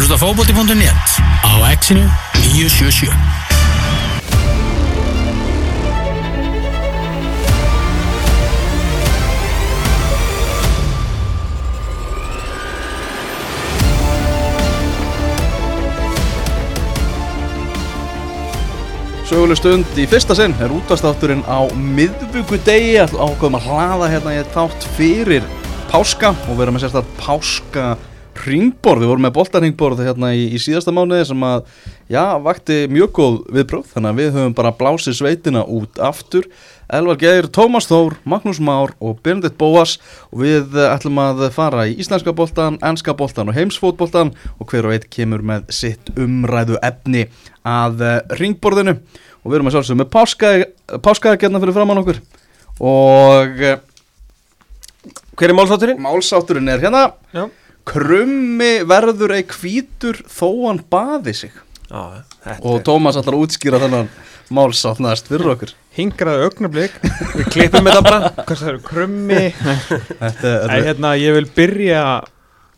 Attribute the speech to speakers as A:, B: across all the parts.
A: að hlusta fókbóti.net á exinu 977
B: Söguleg stund í fyrsta sinn er útastátturinn á miðvíkudegi ákveðum að hlaða hérna í þátt fyrir páska og vera með sérstaklega páska ringborð, við vorum með boltarringborð hérna í, í síðasta mánuði sem að já, vakti mjög góð viðbröð þannig að við höfum bara blásið sveitina út aftur, Elvar Geir, Tómas Þór Magnús Már og Bernditt Bóas og við ætlum að fara í íslenska boltan, ennska boltan og heimsfótboltan og hver og eitt kemur með sitt umræðu efni að ringborðinu og við erum að sjálfsögum með páskaðegjarna fyrir framann okkur og
C: Hver er málsátturinn?
B: málsátturinn er hérna
C: Já.
B: Krummi verður ei hvítur þó hann baði sig.
C: Já, þetta
B: og Tómas að útskýra þennan málsátt næst fyrir okkur.
D: Hingraðu augnablik.
C: Við klippum þetta bara.
D: Hvað það eru krummi?
B: Þetta
D: Æ,
B: er,
D: hérna, ég vil byrja
B: er,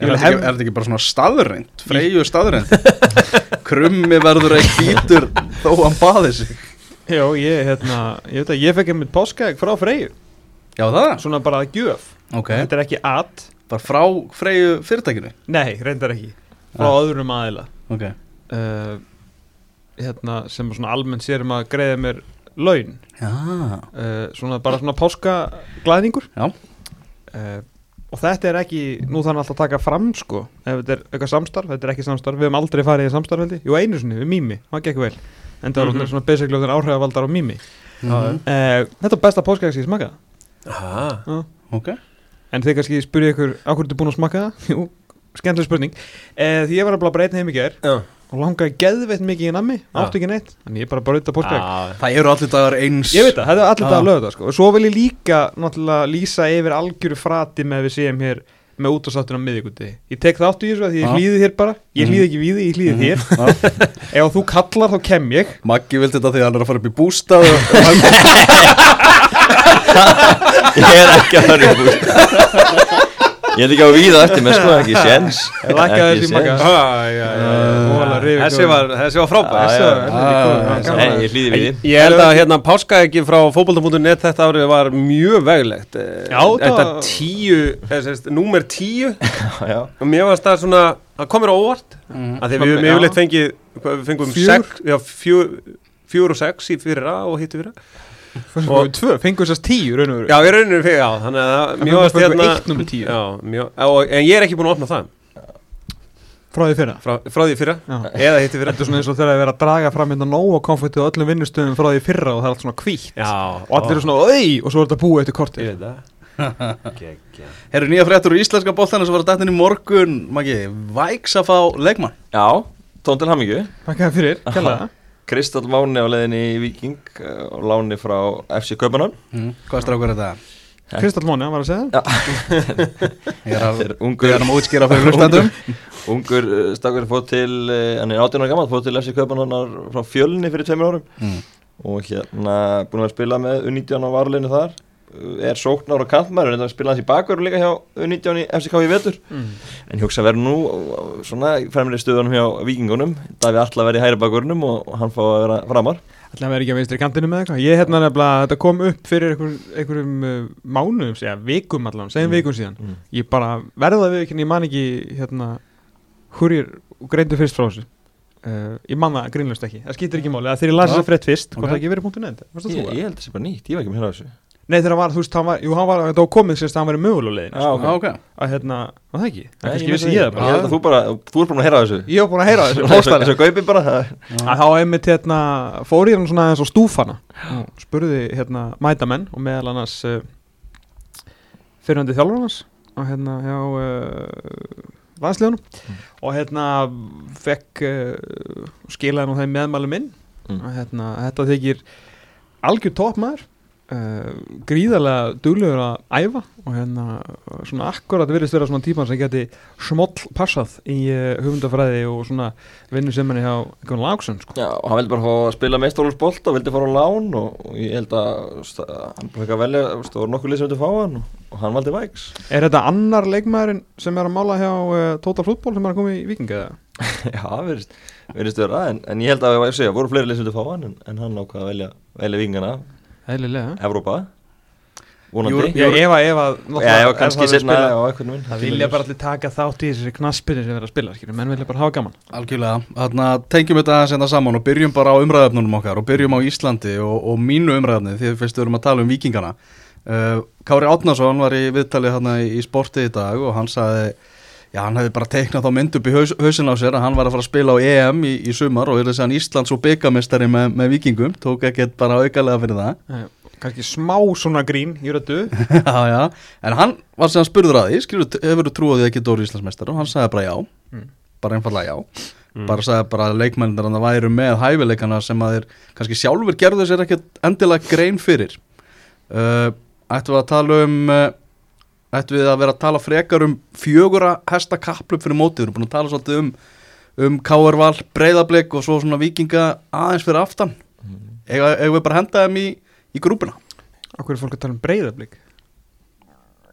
D: Ég vil
B: þetta
D: hef
B: ekki, er þetta ekki bara svona staðurreind freyju staðurreind krummi verður ei hvítur þó hann baði sig.
D: Já, ég, hérna, ég veit að ég fekk einmitt páskaegg frá Freyju.
B: Já það,
D: Svona bara að gjöf.
B: Ok.
D: Þetta er ekki at
B: bara frá freyju fyrirtækinu?
D: Nei, reyndar ekki. Frá
B: Ah.
D: öðrum aðila.
B: Ok,
D: uh, Hérna, sem svona almennt sér um að greiða mér laun.
B: Já,
D: uh, Svona bara svona páskaglæðningur
B: Já.
D: uh, Og þetta er ekki, nú þannig alltaf að taka fram sko Ef þetta er eitthvað samstarf, þetta er ekki samstarf. Við höfum aldrei farið í samstarf held ég. Jú, einu sinni, við Mými, það gekk vel. En það var mm svona basically okkur áhrifavaldar á Mými
B: Mhm.
D: uh, Þetta er besta páskaegg sem ég smakaði
C: Aha.
B: ok
D: En þið kannski spyrja ykkur, á hverju ertu búin að smaka það? Jú, skemmtileg spurning. Eh, Því ég var að bara breyta heim í ger
C: Já.
D: Og langaði geðveitt mikið í nammi Áttu ekki neitt, þannig ég bara breyta póskæk
C: Já.
B: það eru allir dagar eins.
D: Ég veit það, þetta er allir dag að löða það sko. Og svo vil ég líka náttúrulega lýsa yfir algjöru frati með við séum hér með útastáttur á miðvíkundi Ég tek það áttu í þessu að því ég
B: Já.
D: hlýði þér bara. Ég hlýði ekki við því, ég hlýði þér.
B: Já.
D: Ef þú kallar þá kem ég.
B: Maggi vildi þetta því að hann er að fara upp í bústað og
E: Ég er ekki að fara í búst Ég er ekki á víða eftir mér sko, ekki séns Ekki séns.
C: Þessi var, þessi var
D: er.
E: Nei, ég hlýði við
C: Ég held að hérna páskaeggi frá fótbolta.net þetta árið var mjög veglegt Þetta tíu, númer tíu
E: Já,
C: og mér varst það svona, það komur á óvart að því við
D: já.
C: yfirleitt fengið hvað, við fengum
D: Fjögur?
C: og sex í fyrra og hittu fyrra
D: Og tvö, fengur þessast tíu raun og veru.
C: Já, ég rauninu fyrir, já, þannig að
D: Það
C: mjög
D: fengum
C: hérna
D: eitt númer tíu.
C: Já, mjög, og, en ég er ekki búin að opna það.
D: Frá því fyrra.
C: Frá, frá því fyrra,
D: Já.
C: eða hittu fyrra.
D: Þetta er svona eins og þegar það er að draga fram hérna nóg og konfetti á öllum vinnustöðum frá því fyrra og það er allt svona hvítt.
C: Já,
D: og allir eru svona, oi, og svo er þetta búið eftir kortið.
C: Ég veit það.
B: Herru nýja fréttur úr íslenska boltana sem var að dættin í morgun. Maggi, væks að fá leikmann.
E: Já tón til hamingju
D: Takk fyrir, það
E: Kristall Máni á leiðinni í Viking uh, og Láni frá FC Kaupanan
B: mm. Hvað strákur er þetta?
D: Kristall Móni, hann var að segja það
B: Ég er að,
E: ungur,
B: að útskýra fyrir hlustandum
E: ungur uh, stakur fótt til, uh, hann er 18 ára gammal fótt til FC Kaupanan frá fjölni fyrir tveimur árum
B: mm.
E: og hérna búin að spila með U19 á varleinu þar er sóknar og kantmæður en það spila hans í bakverðu líka hjá U19 í FCK í vetur?
D: Mm.
E: En ég hugsa að vera nú svona í fremri stöðunum hjá vikingunum Daví Alla verið í hæri bakvörnum og hann fá að vera framar.
D: Að vera ekki að vinstri kantinu með eitthvað? Ég hérna nefnilega, þetta kom upp fyrir einhver, einhverjum uh, mánuðum, segja, vikum allan segjum
E: Mm.
D: vikum síðan.
E: Mm.
D: Ég bara verða við ekki, ég man ekki hérna, hurjir greindu fyrst frá þessu. Uh, Ég man það grínlust ekki, það skýtur ekki máli. Þegar ég las
B: Já.
D: þess að frétt fyrst, hvort það ekki verið punktu nefnd það
E: Ég, held það sé bara nýtt, ég var ekki með hérna þessu
D: Nei þegar hann var, þú veist, hann var, jú hann var, þetta var komið sérst að hann verið mögulegin
E: Já, ok.
B: Já, ok.
D: Að hérna, var það ekki? Það
E: Nei,
D: kannski
E: ég
D: vissi
E: vissi
D: ég það
E: Ég
D: bara.
E: held að þú bara, þú ert búin að heyra þessu.
D: Ég var búin að heyra þessu,
E: Svo
D: hóstaði.
E: Svo gaupi bara það. Er-
D: að þá einmitt hérna fór ég hann svona eins og stúfana. Spurði hérna mætamenn og meðal annars uh, fyrirhandi þjálfur hans og hérna hjá uh, landslegunum og hérna fekk uh, skilaði nú þeim meðmælum inn.
E: Mm.
D: og hérna þetta þykir algjör toppmaður. uh, gríðarlega duglegur að æfa og hérna svona akkurat virðist vera svona típan sem geti smoll passað í uh, hugmyndafræði og svona vinnu sem henni hjá einhvern lagsun sko.
E: Já, og hann vildi bara spila meistólusbolt og vildi fara á lán og, og ég held að hann fekk að velja, það voru nokkuð lið sem vildi fá hann og og hann valdi Vægs
D: Er þetta annar leikmaðurinn sem er að mála hjá uh, Total Football sem er að koma í Viking eða?
E: Já, verðist, verðist vera en, en ég held að segja, voru fleiri leysum til að fá hann en, en hann ákvað að velja, velja vingana
D: Eðlilega.
E: Evrópa? Vonandi.
B: Jú-
D: Já, ef að, ef að
E: Já, já, kannski setna á einhvern veginn.
D: Það vilja bara allir taka þátt í þessari knaspinu sem er að spila, skilur, menn vilja bara hafa gaman.
B: Algjörlega, þannig að tengjum þetta aðeins hérna saman og byrjum bara á umræðefnunum okkar og byrjum á Íslandi og, og mínu umræðefni því fyrst við erum að tala um vikingana uh, Kári Átnason var í viðtalið hérna í, í sporti í dag og hann sagði já hann hefði bara teiknað þá mynd upp í haus, hausin á sér að hann var að fara að spila á EM í, í sumar og verið þessi hann Íslands og byggamestari með, með vikingum, tók ekkert bara aukalega fyrir það.
D: Kannski smá svona grín í rödu
B: já, já, en hann var sem hann spurður að því, skilur, hefur þú trúið að geta orðið Íslandsmeistar og hann sagði bara já,
D: Mm.
B: bara einfallega já, bara sagði bara að leikmennir hann væru með hæfileikana sem að þeir kannski sjálfur gerðu sér ekkert endilega grein fyrir. Uh, ættum við að tala um, uh, ættum við að vera að tala frekar um fjögura hesta kaplup fyrir mótið, við erum búin að tala svolítið um, um K.R. Val, Breiðablик og svo svona vikinga aðeins fyrir aftan. Ega, eigum við bara henda þeim í, í grúpuna?
D: Akkur er fólk að tala um breyðablík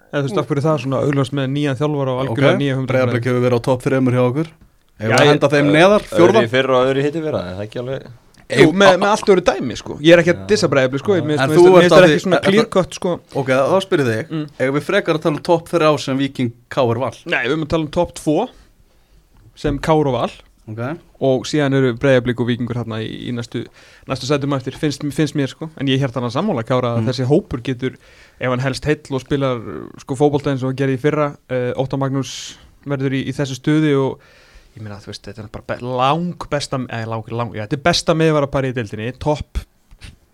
D: Eða þú veist, akkur er það svona auglast með nýjan þjálfara og algjörlega
B: Ok,
D: nýja humdur
B: Breiðablik hefur verið á topp þreymur hjá okkur
D: ég-
B: henda þeim neðar, fjórða
E: Öðru í fyrra og öðru í hitti fyrra en það er ekki alveg
D: Jú, með, með allt öru dæmi, sko. Ég er ekki að dissa breyðablík, sko Mér
B: En
D: finnst-
B: að
D: það ekki svona
B: er
D: clear-cut, sko.
B: Ok, þá spyrir þig
D: Mm.
B: Ef við frekar að tala um topp þrjá sem Viking K.R. Val
D: Nei, við erum að tala um top 2 sem Kár og Val
B: Ok,
D: og síðan eru breyðablík og vikingur hérna í, í næstu, næstu sætum eftir finnst, finnst mér sko, en ég hér þannig að sammála Kára að
B: Mm.
D: þessi hópur getur ef hann helst heill og spilar sko fótbolta eins og hann gerði í fyrra uh, Óttar Magnús verður í, í þessu stuði og ég meina þú veist, þetta er bara be lang besta, eða lang, lang, já, þetta er besta meðvara bara í deildinni, topp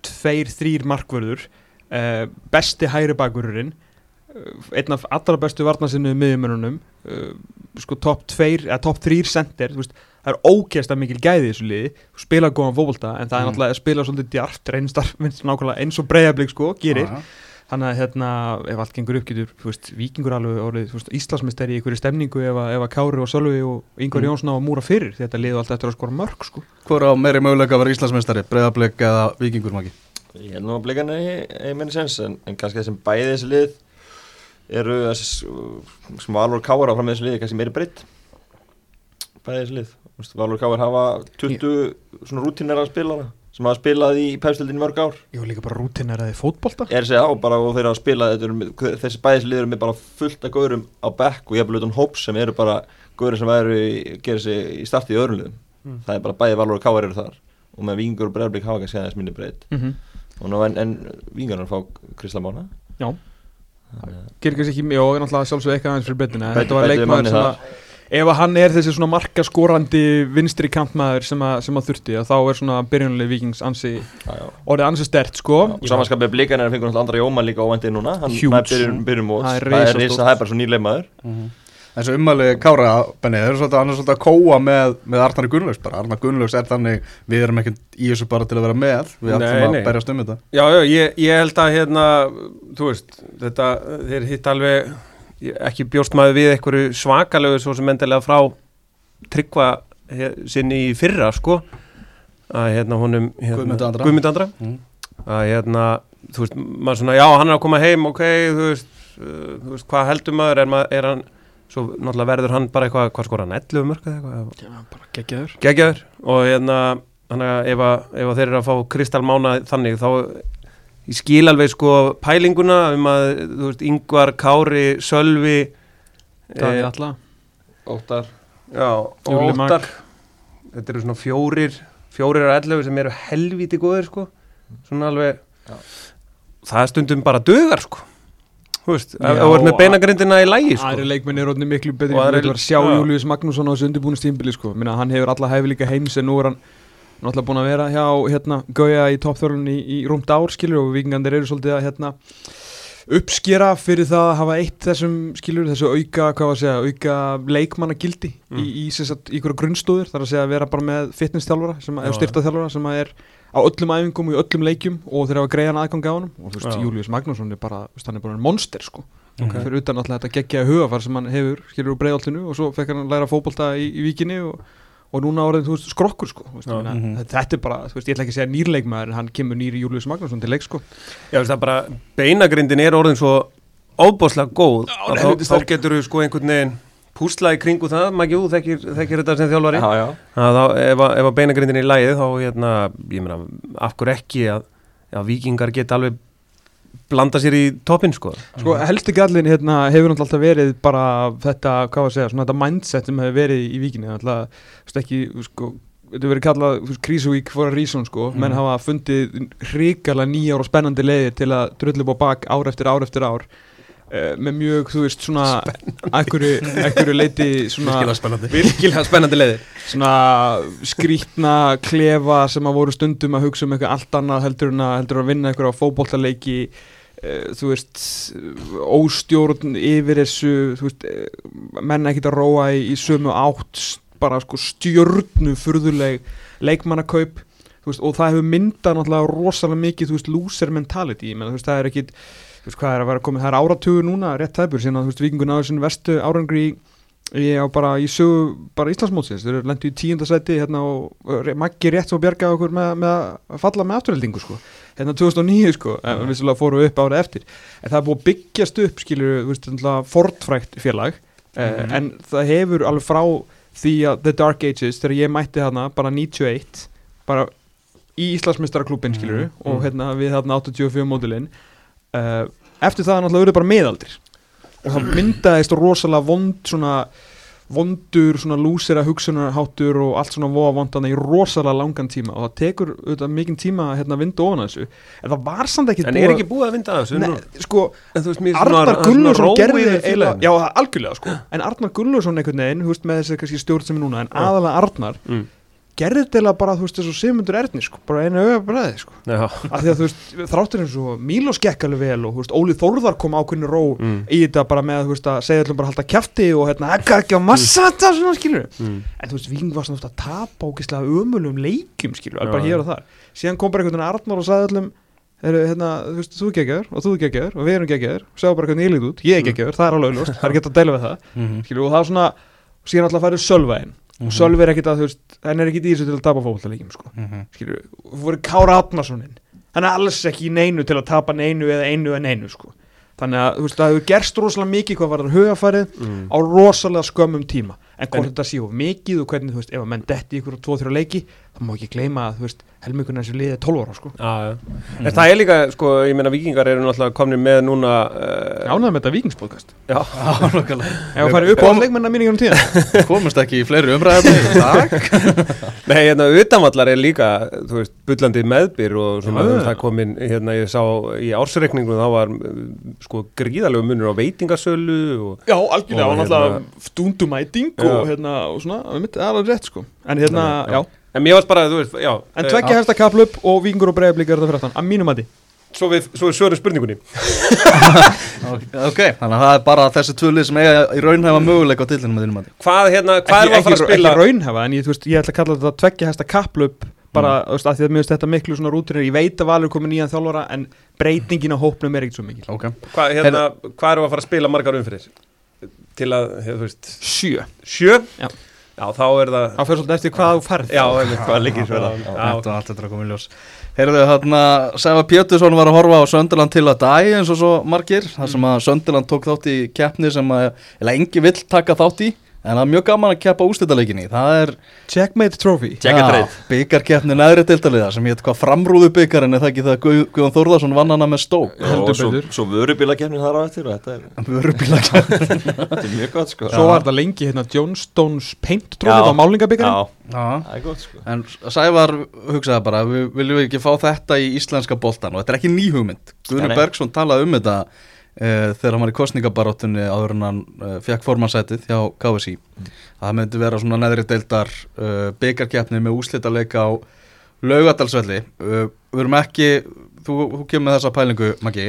D: tveir, þrýr markvörður uh, besti hæri bakururinn uh, einn af allra bestu varnasinnu miðjumönunum uh, sko topp tveir, eða topp þrýr sender, þú veist það er ógeðslega mikil gæði í þessu liði þú spila góðan fótbolta en það er
B: Mm.
D: náttúrulega að spila svolítið djart reynstar nákvæmlega eins og breyðablík sko gerir
B: já.
D: Þannig að hérna ef allt gengur upp getur veist, vikingur alveg orðið Íslandsmeisteri í einhverju stemningu ef, að- ef að Kári og Sölvi og Ingvar
B: Mm.
D: Jónsson á að múra fyrir þetta liðu alltaf eftir að skora mörg sko.
B: Hvor á meiri möguleika að vera Íslandsmeistari Breiðablik eða Vikingur maki
E: Ég held nú að blikan er í minni sens en, en kannski þessum bæði þessi lið eru þessi sem Valur Káar á fram með þessi lið er kannski meiri breytt bæði þessi lið. Valur Káar hafa 20 svona rútinera spilara sem hafa spilað í pefstildin í mörg ár.
D: Var líka bara rútineraði fótbolta.
E: Er þessi á bara og þeir hafa spilað þessi bæði þessi lið eru með bara fullt af góðurum á bekk og ég hef utan hóps sem eru bara góðurum sem eru gera sig í starti í öðrum liðum.
D: Mm.
E: það er bara bæði Valur og Káar eru þar. Og með Vingur og Breiðarblik hafa kannski aðeins minni breytt
D: mm -hmm.
E: og en, en Vingur að fá Krisla Mána
D: Já.
E: Þannig að-
D: gerir kannski ekki, ég er náttúrulega sjálfsög eitthvað aðeins fyrir
E: Bæti-
D: þetta var leikmaður sem að ef að hann er þessi svona markaskorandi vinstri kantmaður sem að, sem að þurfti að þá er svona byrjunlega vikings ansi orðið ansi stert sko.
E: Samanskapið blikan er að fengur andra Jóma líka óvæntið núna. Hann það er byrjun, byrjun móts
D: Það er
E: Það er risa, það er bara svo nýleik maður
B: Þessu ummæli Kára, Benni, þeir eru svolítið, hann er svolítið að kóa með, með Arnari Gunnlaugs bara. Arnar Gunnlaugs er þannig, við erum ekki í þessu bara til að vera með, við
C: Nei,
B: ætlum að berjast um þetta.
C: Já, já, ég, ég held að hérna, þú veist, þetta, þeir hitt alveg, ég- ekki bjóst maður við einhverju svakalegu svo sem endilega frá tryggva sinni í fyrra, sko, að hérna honum, hérna,
B: Guðmund Andra.
C: Guðmund Andra,
B: Mm.
C: að hérna, þú veist, maður svona, já, hann er að koma heim, ok, þú veist, uh, þú veist, hvað heldur maður, er, maður, er hann, svo náttúrulega verður hann bara eitthvað, hvað skor hann, 11 mörg eða eitthvað,
D: geggjaður.
C: Geggjaður. Og hérna þannig að ef, að ef að þeir eru að fá Kristal Mána þannig þá ég skil alveg sko pælinguna um að þú veist Ingvar, Kári, Sölvi
D: það er
C: eh,
D: alltaf
C: Óttar já. Óttar þetta eru svona fjórir fjórir og ellefu sem eru helvíti góðir sko svona alveg
E: Já.
C: það er stundum bara dögar sko þú veist, þú ert með beinagrindina í lægi sko
D: Aðri leikmenn er orðinni miklu betri
C: Og
D: Þú
C: aðrir-
D: veit að sjá
C: já.
D: Július Magnússon á þessu undirbúinu stímbili sko. Minna, Hann hefur alla hæfileika heims en nú er hann náttúrulega búin að vera hjá hérna, Gauja í toppþörlunni í, í rúmt ár skilur og vikingandir eru svolítið að hérna, uppskera fyrir það að hafa eitt þessum skilur þessu auka, segja, auka leikmannagildi
C: Mm.
D: í, í, í grunnstóður þar að segja að vera bara með fitness-þjálfara eða styrtaþjálfara sem er á öllum æfingum og í öllum leikjum og þeir hafa greiðan aðgang á honum og þú veist. Július Magnússon er bara, hann er bara monster sko
C: Ok.
D: fyrir utan alltaf þetta geggjaði hugafar sem hann hefur skilur úr breiðoltinu og svo fekk hann læra fótbolta í, í víkinni og, og núna orðið þú veist, skrokkur sko þú veist,
C: Já.
D: ja.
B: Mhm.
D: þetta er bara, þú veist, ég ætla ekki að segja nýrleikmaður en hann kemur nýri Július Magnússon til leik sko
C: Já, veist það bara, beinagrindin er orðin svo óbáslega góð
D: Já,
C: þá, þá getur þú sko einhvern veginn púsla í kringu það, Maggi, þú þekkir, þekkir þetta sem þjálfari
E: Já, já
C: þá, ef, að- ef að beinagrindin er í lægið þá, hérna, ég meina, af hverju ekki að, að vikingar geta alveg blanda sér í toppinn, sko.
D: Sko, helsti gallin hérna hefur náttúrulega alltaf verið bara þetta, hvað var að segja, svona þetta mindset sem hefur verið í víkinni, þú veist ekki, sko, þetta verið kallað krísuvík for a reason, sko, menn hafa fundið hrikalega nýjar og spennandi leiðir til að drullu upp á bak ár eftir ár eftir ár með mjög, þú veist, svona einhverju leiti svona
B: Virkilega spennandi.
C: virkilega spennandi leiðir.
D: Svona skrítna klefa sem að voru stundum að hugsa um eitthvað allt annað heldur en að, heldur að vinna eitthvað fótbollaleiki uh, þú veist óstjórn yfir þessu þú veist, eh, menn ekkit að róa í, í sömu átt bara sko stjörnu furðuleg leikmannakaup veist, og það hefur myndað náttúrulega rosalega mikið þú veist, loser mentality meina, þú veist, það er ekkit þú veist, hvað er að vera komið, það er áratugur núna rétt tæpur, síðan að þú veist, vikingur náður sinni vestu árangri í ég á bara í sögu bara Íslandsmótsins, þeir eru lendu í tíundasæti hérna og Maggi rétt svo bjarga okkur með, með að falla með afturheldingu sko. Hérna 2009 sko, en við vissulega fórum upp árið eftir, en það er búið að byggjast upp skilur, þú veist, fortfrækt félag, mm en það hefur alveg frá því að The Dark Ages þegar ég mætti þarna, bara 91 bara í Íslandsmestaraklúbin skilur, og hérna við þarna 84 mótilinn uh, eftir það náttúrulega verið bara meðaldir og það myndaðist rosalega vond svona vondur, svona lúsera hugsunarháttur og allt svona voða vondana í rosalega langan tíma. Og það tekur auðvitað mikinn tíma að hérna, vinda ofan þessu. En það var samt ekki
C: en er ekki búið að vinda þessu
D: Nei, sko, Arnar
C: ró
D: gerði eiginlega, já algjörlega sko. En Arnar Gunnlaugsson einhvern veginn, þú veist með þessi stjórn sem er núna, en aðalega Arnar
C: Mm.
D: Gerði þetta bara, þú veist, þessu Sigmundur Erni sko, bara einu auga bræði sko. Af því að þú veist, þráttur eins og Mílos gekk alveg vel og þú veist, Óli Þórðar kom ákveðinu ró
C: Mm.
D: í þetta bara með þú veist, að segja allum bara halda kjafti og hérna, ekki ekki að massa þetta svona skilur
C: Mm.
D: en þú veist, Víking var svona oft að tapa ógeðslega ömulum leikjum skilur, alveg bara hér og þar. Síðan kom bara einhvern veginn Arnar og sagði allum hérna, þú veist, þú geggjaður og þú geggjaður og við erum geggjaður, sjá bara hvernig ég lít út ég er geggjaður, það er alveg auðlust, það er hægt að deila við það.
B: Mhm.
D: skilur, og það er svona síðan alltaf færið Sölvaðin og Sölvi er ekkit að, þú veist, hann er ekkit í þessu til að tapa fótballaleikjum, sko.
B: Mhm.
D: skilur, þú voru Kára Átnarssonin hann er alls ekki í neinu til að tapa neinu eða einu eða neinu sko. Þannig að þú veist, það hefur gerst rosalega mikið hvað var það hugafærið
C: Mm.
D: á rosalega skömmum tíma. En hvort
C: En-
D: þetta sé of mikið og hvernig þú veist, ef að menn detti ykkur tvo, þrjá leiki þá má ekki gleyma að, þú veist, helmingurinn þessu liðið er 12 ára sko
C: Já, já. En það er líka, sko, ég meina vikingar eru náttúrulega komnir með núna uh,
D: ánægð með þetta vikingspodcast
C: Já,
B: Já, nokkulega.
D: ef að fara upp á leikmennar míningunum tíðan
B: Komumst ekki í fleiri dag
C: Nei, hérna, utanvallar er líka, þú veist, bullandi meðbyr og svona,
D: Já,
C: þú
D: já.
C: veist, það komin, hérna, ég sá í ársreikningu þá var, sko, gríðalegu munur á veitingasölu og,
D: já, algjörlega,
C: Og
D: náttúrulega stundumæting
C: Já.
D: og hérna, og svona, það aðalega rétt sko en hérna,
C: Þannig,
D: já,
C: En mér varst bara, þú veist, já
D: en
C: eh,
D: tveggja hefsta kaplöp og vikingur og breiðablík er þetta fyrir aftan, að mínum að
C: Svo við, svo við svörum spurningunni.
B: Ok, þannig að það er bara þessi tvölið sem eiga í raun hefa möguleika á tillinum með þínum að
C: Hvað, hérna, hvað
D: ekki,
C: er að fara að spila?
D: ekki raunhafa en ég, þú veist, ég ætla að kalla þetta tveggja hæsta kaplöp bara, þú veist, að því að mér finnst þetta miklu svona rútinir ég veit að Valur komið nýjan þjálfara en breytingin á hópnum er ekkert svo mikil.
B: Ok,
C: Hvað, hérna, hvað er að fara að spila margar umfyrir? Til að, þú veist,
D: sjö,
C: sjö?
D: Já.
C: Já, þá er það
D: þá fyrir svolítið eftir hvað þú ferð.
C: Já, einmitt,
E: Hvað leikir svo
C: Já,
E: það?
C: já,
B: þetta og allt þetta er að koma í ljós. Heyrðu, hérna, Sæfa Pétursson var að horfa á Sönderland til að dæ eins og svo margir þar sem að Sönderland tók þátt í keppni sem að, eða engi vill taka þátt í en það er mjög gaman að keppa ústættaleikinni það er
D: checkmate trophy.
B: Byggarkeppni neðri deildaliða sem heit hvað framrúðu byggar en er það ekki það Guð, Guðjón Þórðarsson vann hana með stók
D: Heldur
E: Og svo, svo vörubílakefnin þar á eftir og þetta er,
B: vörubílakeppni.
E: Þetta er mjög gott sko.
D: Svo var þetta lengi hérna Johnstones paint trophy
E: Já.
D: á málingabyggarinn
E: Já,
B: Já,
E: það er gott sko.
B: En Sævar hugsaði bara við viljum ekki fá þetta í íslenska boltan og þetta er ekki ný hugmynd.
E: Nei.
B: Bergson talaði um þetta þegar hann var í kostningabaróttunni áður en hann uh, fekk formansætið hjá KSI að það myndi vera svona neðri deildar uh, byggarkeppni með úslitaleika á laugadalsvelli uh, við erum ekki þú, þú kemur með þessa pælingu Maggi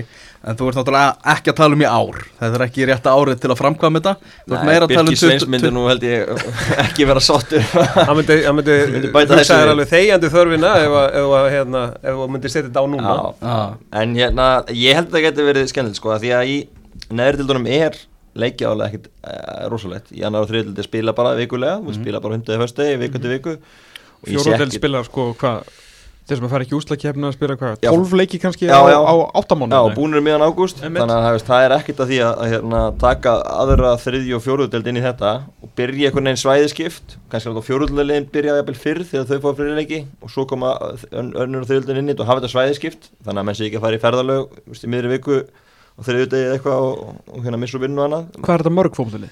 B: en þú ert náttúrulega ekki að tala um í ár þetta er ekki rétta árið til að framkvæma þetta þú ert meira að tala um
E: Birkir Sveins
B: 20
E: myndir nú held ég ekki vera sáttur
C: Hann myndi, hann myndi,
E: Myndi bæta þessu við.
C: alveg þegjandi þörfina ef að, ef að, hérna, ef að myndi setja þetta á núna
E: Já.
B: Já.
E: En hérna, ég held að það geti verið skemmtilegt sko, af því að í neðrildunum er leikjálega ekkit uh, rosalegt í annar og þriðildi spila bara vikulega
B: Mhm.
E: þú spila bara hundið höstegi, viku til viku
D: fjóruðeld
E: ekki-
D: spilar sko hvað Þeir sem að fara ekki úslakefni að spila hvað
E: Já.
D: 12 leiki kannski
E: Já, já.
D: á 8 mánu
E: Já, búinir miðan ágúst. Þannig að það, er ekkert að því að, að hérna, taka aðra þriðju og fjóruðdeld inn í þetta og byrja einhvern veginn svæðiskipt kannski að fjóruðdeldin byrja jafnvel fyrr þegar þau fá fyrirleiki og svo koma ön- önnur og þriðjudeldin inn í þetta og hafa þetta svæðiskipt þannig að menn sé ekki að fara í ferðalög í miðri viku og þriðjudegi eða eitthvað og, og, og hérna missa vinnu annað
D: Hvað er þetta mörg fótbolli?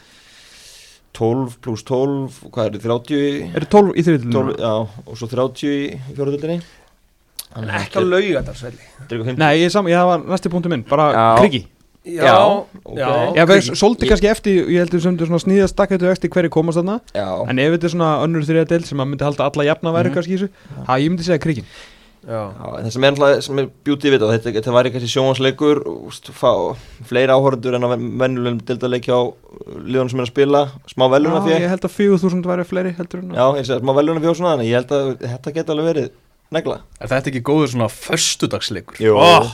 E: 12 pluss 12, hvað er þetta, 30 í-
D: Er þetta 12 í?
E: 12, já, og svo 30 í fjóruðdeldinni
C: En ekki á laugardagsvelli
D: Nei, ég, er sam, ég var næsti punktu minn, bara
E: Já.
D: kriki
E: Já,
C: já.
D: Já, veist,
E: Kriki.
D: svolítið
E: Ég-
D: kannski eftir, ég heldur sem þú sníðast stakkættu eftir hverju komast þarna
E: Já,
D: En ef þetta er svona önnur þriða deild sem að myndi halda alla jafna væri
B: Mhm.
D: kannski í þessu Það ég myndi segja
E: en það sem er, náttúrulega- sem er bjútið við þetta, þetta, væri kannski sjónvansleikur fleiri áhorundur en að vennulegum dildaleik hjá liðunum sem er að spila, smá veluna
D: Já,
E: fyrir
D: ég held að 4000 væri fleiri
E: Já, ég segi smá veluna fyrir svona, þannig ég held að þetta geti alveg verið negla
B: Er þetta ekki góður svona föstudagsleikur?
E: Jú,
C: Ó.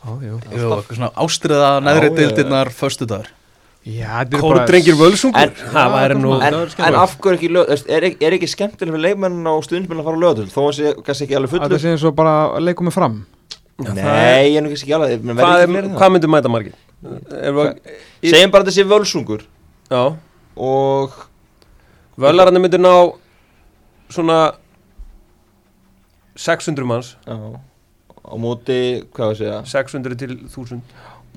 D: Ó, jú.
B: Jú, eitthvað svona ástriða neðri
E: Já, já, já.
D: Já, er
C: Kóru drengir völsungur.
E: En-
C: Það væri nú
E: en,
D: það er
E: en
D: skemmtilegt.
E: af hverju ekki lög, er, er ekki skemmtileg fyrir leikmenn og stuðnismenn að fara á lögatöld þó að sé kannski ekki alveg
D: Þetta
E: fullur
D: sé eins og bara leikum mig fram.
E: Nei, ég er nú kannski ekki alveg
C: Hvað, er,
E: það.
C: hvað myndir mæta margir?
E: Segjum bara að þetta sé völsungur.
C: Já.
E: Og
C: Völararnir myndir ná Svona 600 manns.
E: Já, á móti, hvað var að segja?
C: 600 til 1000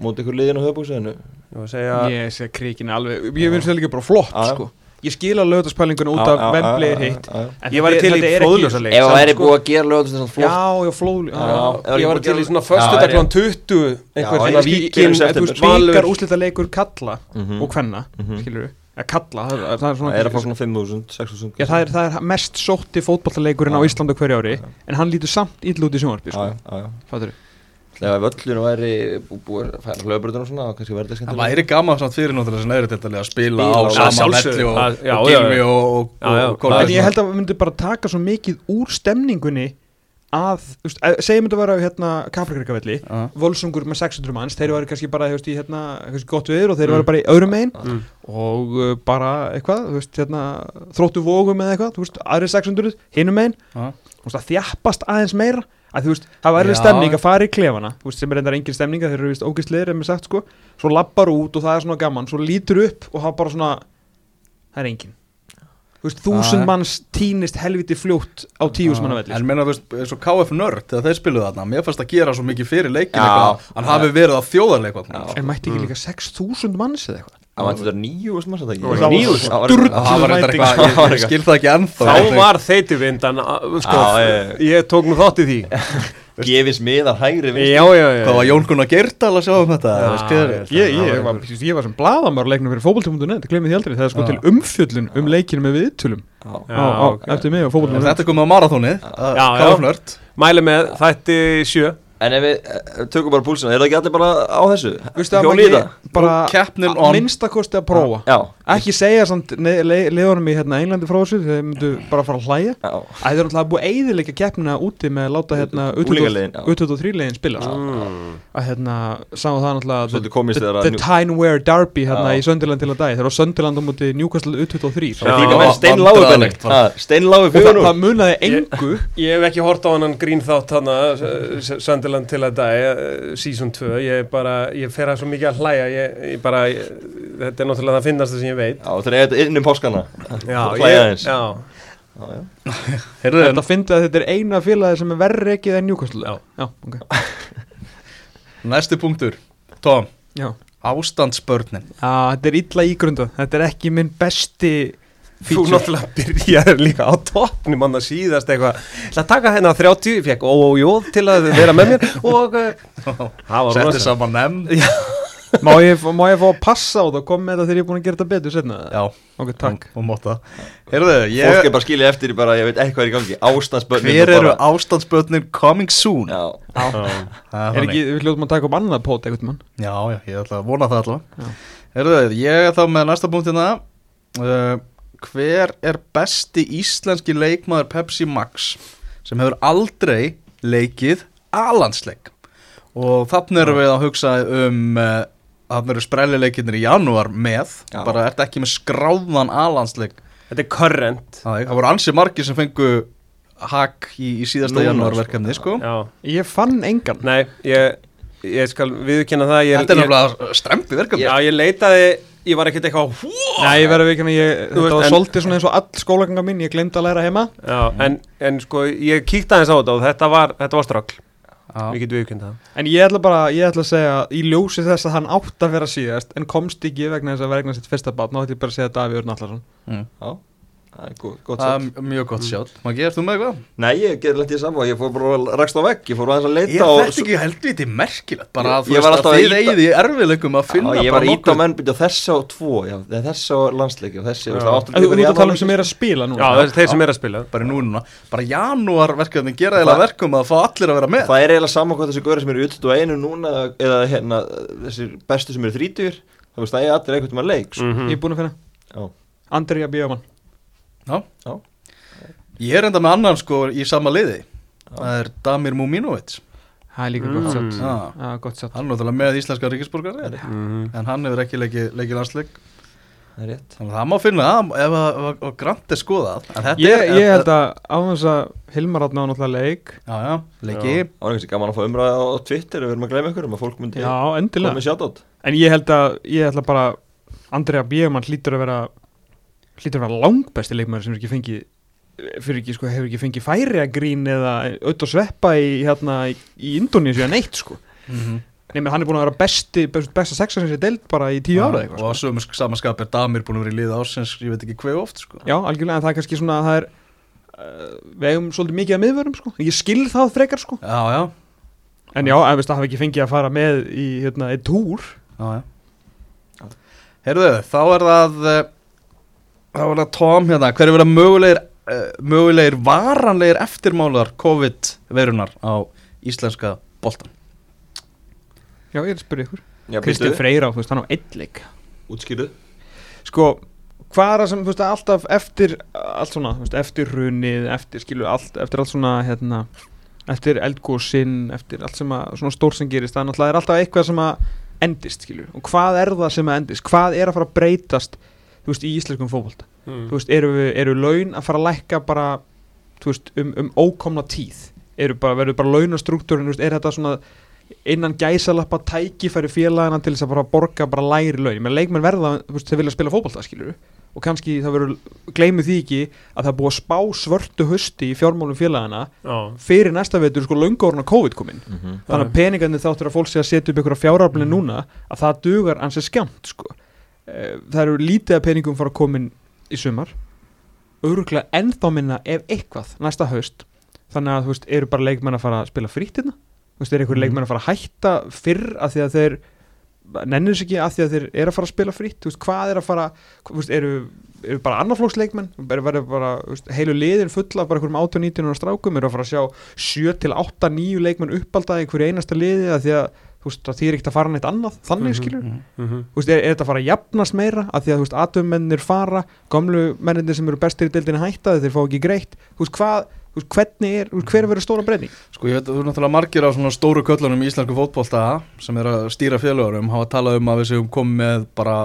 E: móti ykkur liðin á
C: að segja
D: Ég sé krikin alveg Ég finnst þetta líka bara flott sko. Ég skil að lögðarspælinguna út af Wembley er hitt.
C: Ég var til
D: er-
C: í
D: þetta er ekki-
C: fróðlösa leik
E: Ef það væri
C: sko.
E: búið að gera svona flott.
D: Já, já, flóð
E: Já,
D: já.
E: ef það
C: Ég var til í svona
E: er-
C: klán 20 Einhver
E: Já,
C: svona
E: ég skil-
C: víkin
E: skil-
D: En þú byggar úslita leikur kalla
E: Mhm.
D: og hvenna,
E: Mhm.
D: skilur við kalla, það, það er
E: Það
D: svona
E: er að fá svona 5.000, 6.000
D: Já, það er, það er mest sótti fótballtaleikurinn á á hverju ári en hann lítur samt ítl út í sjónvarpi
E: Já,
D: sko.
E: Þegar völlinu væri bú- búið að færa hlöðbröðun og svona þá kannski verður
B: Það
E: skemmtilega
B: væri gaman samt fyrir náttúrulega sem neðri deildarlega að spila
E: Spila
B: á sama velli og,
C: Það- já,
B: og
C: Það
D: En ég held að við myndum bara taka svo mikið úr stemningunni að, þú veist, að- segjum þetta að vera hérna Kafrikrikavelli,
B: Já.
D: Volsungur með 600 manns, þeir eru kannski bara, í hérna kannski gott viður og þeir
C: Mm.
D: eru bara í öðrum megin
C: Mm.
D: og uh, bara eitthvað, hérna þróttu vógum eða eitthvað, þú veist, aðri 600 hinum að þjappast aðeins meira að þú veist, það var erfið stemning að fara í klefana þú veist, sem er reyndar engin stemning þeir eru vist ógistleir, er mér sagt sko. Svo lappar út og það er svona gaman, svo lítur upp og það bara svona, það er engin. Þú veist, þúsund manns týnist helviti fljótt á tíus manna velli
B: En meina, þú veist, eins og KF Nörd þegar þeir spiluðu þarna, mér fannst að gera svo mikið fyrir leikin hann hafi verið á þjóðarleik
D: en mætti ekki líka 6.000 manns eða eitthvað
E: Það var þetta nýju
B: eitthvað,
D: mæting.
B: eitthvað, ég, ég skil það ekki ennþá
C: Þá var þeiti vindan sko,
E: Já, ég-
C: tók nú þátt í því.
E: Gefis hægri
C: Já, já, já
B: Hvað var Jón Gunnar Geirdal að sjá um þetta?
C: Ég-
D: ég, ég, var, ég var sem bladamár leiknum fyrir fótboltum.net, glemir því aldrei. Það er sko
B: Já.
D: til umfjöllun um leikinu með viðtölum.
E: Já.
C: Já,
D: á, á,
C: ok.
D: eftir mig og fótboltum.net
B: Þetta komið á marathónið að
C: Mæli með þætti sjö
E: En ef við eh, tökum bara púlsina, er það ekki allir bara á þessu?
D: Veistu að maður
E: það?
D: ekki bara
B: Keppnin
D: að
B: on.
D: minnsta kosti að prófa
E: Já,
D: ekki segja samt ne- le- liðunum í hérna Englandi frá þessu þeir myndu bara fara að hlæja
E: já
D: að þeir eru alltaf búið að eyðileika keppnina úti með að láta hérna
E: Unglingaleiðin, já.
D: 23 leiðin spila sko.
C: mm.
D: að hérna sáu það náttúrulega
E: Svolítið
D: the,
E: komist
D: the,
E: Njú-
D: Tyneware Derby hérna í Söndiland til að dagi þeir eru á Söndiland á móti Newcastle U23
E: Það er
C: Já.
E: líka með steinláu benni
B: Vandræðalegt bara.
E: Steinláu
D: og það, það munaði engu
C: Ég hef ekki hort á hann grín þátt hann Söndiland til að dag Season 2 Ég bara, ég fer að svo mikið að hlæja. Ég, ég bara, ég, þetta er náttúrulega það finnast sem ég veit.
E: Já, það er þetta inn um páskana.
C: Já,
E: Hlæja aðeins.
C: já.
E: Já, já.
B: Heyrðu, en
D: þetta fyndi að þetta er eina félagi sem er verri ekki en Newcastle.
C: Já.
D: já, ok.
B: Næsti punktur. Tom,
D: já.
B: ástandsbörnin.
D: Já, þetta er illa ígrundað þetta er ekki minn besti
C: Þú
D: feature.
C: náttúrulega byrjaði líka á toppnum hann að síðast eitthvað. Það taka hérna 30, ég fekk ójóð til að vera með mér og það var
B: Setti saman nefn
D: má, ég, fá- má ég fá að passa á það og koma með þetta þegar ég er búin að gera þetta betur setna
B: Já,
D: ok, takk.
B: Og móta Heyrðu,
E: Fólk
B: ég,
E: er bara skilja eftir í bara, ég veit ekki hvað er í gangi. Ástandsbönnin
B: hver eru ástandsbörnin coming soon?
E: Já,
B: Það
D: er ekki, við hljóðum að taka upp annað pót einhvern mann
B: Já, já, ég ætla að vona það allavega.
D: Já.
B: Heyrðu, ég er þá með næsta punktina uh, Hver er besti íslenski leikmaður Pepsi Max sem hefur aldrei leikið alansleik og þannig erum við að hugsa um uh, þannig eru sprellileikinnir í janúar með.
E: Já.
B: bara ertu ekki með skráðan alansleik
C: Þetta er current.
B: Það það voru ansið margir sem fengu hak í, í síðasta
E: Núna,
B: janúar
E: sko.
B: sko.
C: Já,
D: Ég fann engan.
C: Nei, ég, ég skal viðkynna það ég,
B: Þetta er náttúrulega strempi verkefni
C: Já, ég leitaði, ég var ekkert eitthvað
D: Nei, ég verði ekki ég,
C: Þú
D: Þetta var svolítið svona eins og all skólaganga mín Ég glemdi að læra heima.
C: Já, en, en sko, ég kíkti aðeins á þetta og þetta var, þetta var ströggl
B: Já.
C: Við getum viðkynna það.
D: En ég ætla bara, ég ætla að segja Í ljósi þess að hann átt að vera síðast En komst ekki vegna þess að vera eignast sitt fyrsta bát Nú ætti ég bara að segja Davíð Örn Allarsson
B: Mm.
E: Já, það er gott, gott
B: Það er mjög gott sjátt Maður gerð þú með eitthvað?
E: Nei, ég gerði lent í saman, ég fór bara rakst á vegg Ég fór aðeins að
B: Ég
E: leita og
B: þetta ekki helviti merkilegt Bara
E: Ég-
B: að þú
E: ég var
B: veist
E: alltaf
B: að
E: að
B: þið eigið í erfiðleikum að finna
E: Já, ég
B: bara
E: var íta á
B: nokkuð-
E: menn byrja þessi á tvo, já, þessi á landsleiki og þessi,
C: Já.
E: veist, áttu
D: Þú þú ert að tala um sem er að spila núna.
C: Já, þeir sem er að spila
B: bara núna, bara janúar verkefni gera eða verkum að fá allir að vera með.
E: Það er eiginlega saman hvað þessi Já.
B: Já.
E: Já.
B: Ég er enda með annan sko í sama liði. Það er Damir Muminovic
D: Það er líka
C: Mm.
D: gott satt
B: Já.
D: Já, gott satt
B: Hann er náttúrulega með íslenska ríkisborgari
C: Mhm.
B: En hann hefur ekki leikið leiki landsleik.
E: Það er rétt.
B: Þannig að það má finna það ef að- ef að Grant er skoðað. En þetta
D: Ég,
B: er
D: ég held að á þess að Hilmar átna á náttúrulega leik.
B: Já, já, leiki.
E: Það var einhversi gaman að fá umræða á Twitter ef við erum að gleyma ykkur um að fólk myndi
D: Já,
E: koma
D: endilega
E: með shoutout.
D: En ég held að, ég held að bara Andrea Bjöman hlýtur að vera hlýtur að vera langbesti leikmaður sem er ekki fengið fyrir ekki, sko, hefur ekki fengið færi að grín eða auðvitað sveppa í, hérna, í, Indonési að neitt, sko
B: Mhm.
D: Nei, menn hann er búin að vera besti, best, besta sexa sem sé deild bara í tíu ára eitthvað,
B: Og á
D: sko.
B: samanskap er Damir búin að vera í liða ásins Ég veit ekki hver oft sko
D: Já, algjörlega, en það er kannski svona að það er uh, við eigum svolítið mikið að miðvörum, sko Ég skil það frekar, sko
B: Já, já,
D: En já, en veist, það hafi ekki fengið að fara með í, hérna, í túr
B: já, já. Heyrðu, þá er það eh, þá er það Tom hérna hver er verið mögulegir uh, mögulegir varanlegir eftirmálar COVID-verunar á íslenska boltan
D: Já, ég er að spyrja ykkur.
E: Býttu,
D: Freyra, þú veist, hann á einn leik.
E: Útskýrðu.
D: Sko, hvað er það sem, þú veist, alltaf eftir allt svona, þú veist, eftir hrunið eftir, skilu, allt, eftir allt svona hérna, eftir eldgósinn eftir allt sem að, svona stór sem gerist það er er alltaf eitthvað sem að endist, skilu og hvað er það sem að endist, hvað er að fara að breytast þú veist, í íslenskum fótbolta.
C: Mm.
D: þú veist, eru, við, eru laun að fara að lækka bara, þú veist, um, um ókomna tíð, eru bara, verður bara launastruktúrin, þú veist, er þetta svona innan gæsalappa tækifæri félagina til þess að bara borga bara læri laun? Menn leikmenn verða, þú veist, þeir vilja spila fótbolta skilur og kannski það verður gleymu því ekki að það er búið að spá svörtu hösti í fjármálum félagina
C: Já,
D: fyrir næsta vetur sko löngórun á COVID komin
E: Mhm.
D: þannig að peningarnir þáttur að fólk sé að setja upp ykkur fjárarflin núna að það dugar ansi skjamt sko. Eh, það eru lítið að peningum fara að komin í sumar. Öruglega ennþá minna ef eitthvað næsta haust. Þannig að þú veist, eru bara leikmenn að fara að spila frýtt hérna? Þú veist, eru ykkur
B: Mhm.
D: leikmenn að fara að hætta fyrr af því að þeir nennir sér ekki af því að þeir eru að fara að spila frýtt þú veist, hvað er að fara þú veist, eru, eru bara annarflóksleikmenn eru bara þú veist, heilu liðin fulla bara einhverjum 18-19 ára strákum? Eru að fara að sjá 7 til 8-9 leikmenn uppaldaði einhverju einasta liði af því að þú veist, það þýr ekkert að fara neitt annað þannig
C: Mhm.
D: skilur
C: Mhm.
D: Þú veist, er, er þetta að fara að jafnast meira af því að þú veist, atumennir fara gamlu mennir sem eru bestir í deildinni hætta þeir fá ekki greitt þú veist, hvað, veist, hvernig er, hver verður stóra breyning
B: Sko ég veit, þú er náttúrulega margir af svona stóru köllunum í íslensku fótbolta sem er að stýra félagurum hafa talað um að við séum komið með bara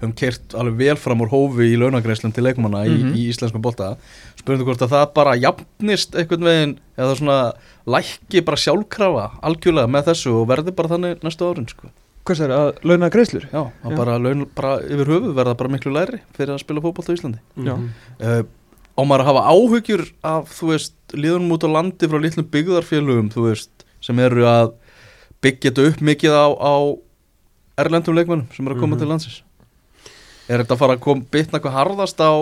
B: höfum kert alveg vel fram úr hófi í launagreislum til leikmanna
D: Mhm.
B: í, í íslensku bolta spurningu hvort að það bara jafnist einhvern veginn eða svona lækki bara sjálfkrafa algjörlega með þessu og verði bara þannig næstu árin sko.
D: Hvað er að launa greiðslur?
B: Já, að
D: Já.
B: bara laun bara yfir höfu verða bara miklu læri fyrir að spila fótbolta á Íslandi
D: Já.
C: Mhm.
B: uh, á maður að hafa áhugjur af, þú veist, liðunum út á landi frá litlum byggðarfélugum, þú veist sem eru að byggja þetta upp mikið á, á erlendum leikmennum sem eru að koma
C: Mhm.
B: til landsins? Er þetta að fara að koma bitna eitthvað harðast á,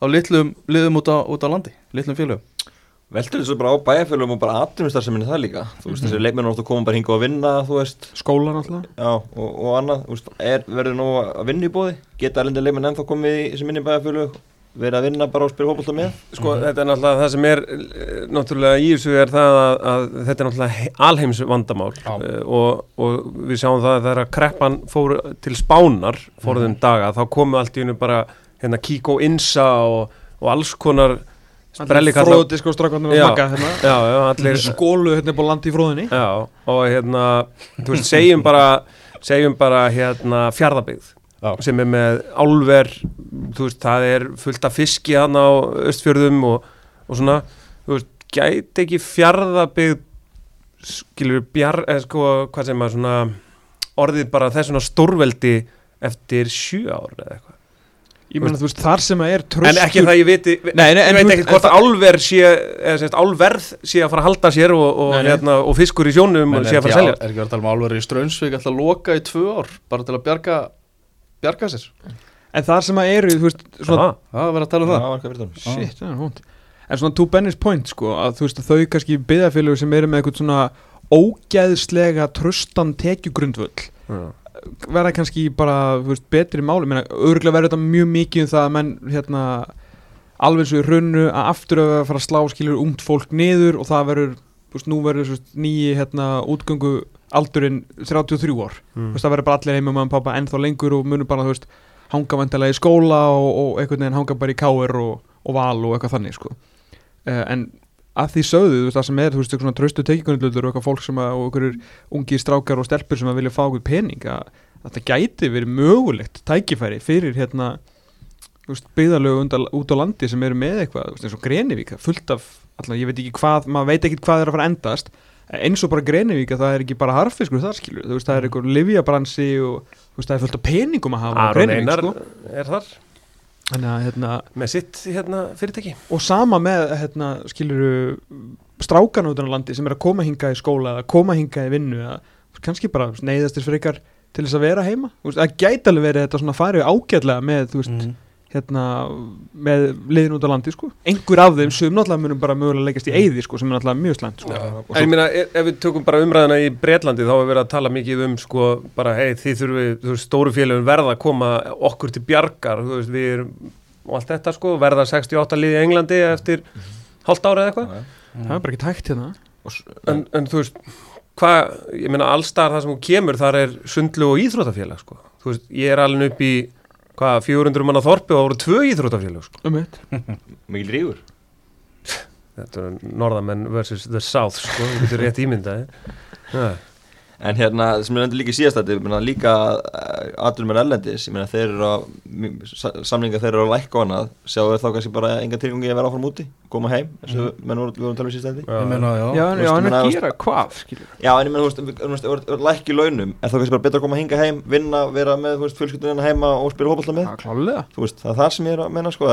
B: á litlum liðum út á, út á landi, litlum félugum
E: Veltur þessu bara á bæjarfélugum og bara atvinnustar sem minni það líka. Þú veist, þessi leikmenn áttu að koma bara hinga og vinna, þú veist.
D: Skólan alltaf
E: Já, og, og annað, þú veist, er, verður nú að vinna í bóði Geta erlendir leikmenn ennþá komið í þessi minni bæjarfélug Verið að vinna bara og spila fótbolta með?
C: Sko, þetta er náttúrulega það sem er eh, náttúrulega í þessu er það að, að þetta er náttúrulega he- alheims vandamál uh, og, og við sjáum það að þegar kreppan fór til spánar fórðum daga, þá komu allt í hennu bara hérna Kiko Insa og, og alls konar sprelli kalla
D: Fróðdisk og strákvarnir
C: Já.
D: að smakka hérna.
C: Já, já, allir
D: Skólu hérna búið landi í fróðinni.
C: Já, og hérna, þú veist, segjum bara segjum bara hérna fjárðabyggð
B: Já.
C: sem er með álver, þú veist, það er fullt af fiski hann á östfjörðum og, og svona, þú veist, gæti ekki fjarðabyggð skilur bjar, eða sko, hvað sem að svona orðið bara þessuna stórveldi eftir sjö ár eða eitthvað.
D: Ég meina þú veist þar sem að er tröstur
C: en ekki það ég viti,
D: Nei, nei,
C: ég veit ekki hvort
D: það-
C: álver sé, eða sérst álverð sé að fara að halda sér og, og,
D: Nei,
C: hérna, og fiskur í sjónum sé að fara að selja.
B: Er ekki að tala um álverið í Strömsvík alltaf loka í tvö ár bara til að bjarga bjarga sér.
D: En þar sem að eru, þú veist, svona.
B: Það verið að tala um
E: það.
B: það
E: var það
D: Shit, það er hónd En svona to Benny's point sko að þú veist að þau kannski byggðafélögur sem eru með eitthvað svona ógæðslega tröstan tekjugrundvöll
C: Já.
D: verða kannski bara veist, betri máli, menna, örgulega verður þetta mjög mikið um það að menn hérna alveg svo í runnu að aftur að fara að slá skilur ungt fólk niður og það verður, þú veist, nú verður nýji hérna útgöngu aldurinn 33 ár,
C: Mm.
D: það verður bara allir heima með mamma og pappa ennþá lengur og munur bara, þú veist hanga vantilega í skóla og, og einhvern veginn hanga bara í káir og, og val og eitthvað þannig, sko uh, en að því sögðu, þú veist, það sem er, þú veist, svona tröstu tekjugunlutur og eitthvað fólk sem að, og einhverjur ungi strákar og stelpur sem að vilja fá okkur pening að, að það gæti verið mögulegt tækifæri fyrir hérna byggðalögu út, á- landi sem eru með eitthvað, veist, eins og Grenivík fullt af, alltaf, ég veit ekki hvað maður veit ekki hvað er að fara endast eins og bara Grenivík að það er ekki bara harfiskur þar skilur, þú veist, það er eitthvað livjabransi og veist, það er fullt af peningum að hafa
C: Aron Einar
D: sko.
C: er þar.
D: Þannig að, hérna,
C: með sitt hérna, fyrirtæki.
D: og sama með hérna, skiluru strákan út á landi sem er að koma hinga í skóla eða koma hinga í vinnu eða kannski bara neyðastir frekar til þess að vera heima. Það gæti alveg verið þetta svona farið ágætlega með þú veist,
B: Mhm.
D: Hérna með liðin út á landi sko. Einhver af þeim sem náttúrulega munum bara mögulega leggast í eyði sko sem er náttúrulega mjög slæmt sko. Og
C: En ég meina, e- ef við tökum bara umræðina í Bretlandi þá er verið að tala mikið um sko, bara, hei, þið þurfum, stóru félagum verða að koma okkur til bjargar, þú veist, við erum og allt þetta, sko, verða 68 liði í Englandi eftir hálft ára eða eitthvað.
D: Það er bara ekki tækt hérna.
C: En, en þú veist, hvað ég meina, allstar það sem hún kemur, þar er sundlu og íþrótafélag, sko. Þú veist, ég er alveg upp í hvað, 400 manna þorpi og það voru tvö íþrótafélag, sko.
D: Um eitt
E: Mikil rígur.
C: Þetta er norðamenn versus the south, sko, þú getur rétt ímyndaði.
E: En hérna, sem er endur líka í síðast þetta, ég meina líka aðdurum en ellendis, ég meina þeir eru að, sa- samningar þeir eru að lækka annað, sjáu þeir þá kannski bara enga tilgangi að vera áfram úti, koma heim, eins og menn voru, við vorum að tala um síðast þetta.
B: Ég meina, já,
D: já, en,
E: ég
D: en
E: meina,
D: að gera hvað skilur
E: Já, en ég meina, þú veist, þú veist, lækki launum, er þá kannski bara betra að koma að hinga heim, vinna, vera með, þú veist, fjölskyldunina heima og spila hópallta með, veist, það er það sem ég er að menna, sko,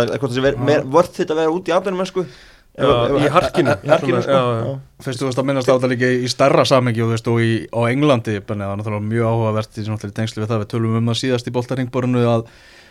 E: er að í aflunum,
C: Já, í harkinu.
E: sko,
C: Já, já.
E: já.
B: Fyrst þú veist að minnast á þetta líka í starra samengi og, þú veist, og í, á Englandi það er náttúrulega mjög áhugavert í tengslu við það við tölum um það síðast í boltaringborinu að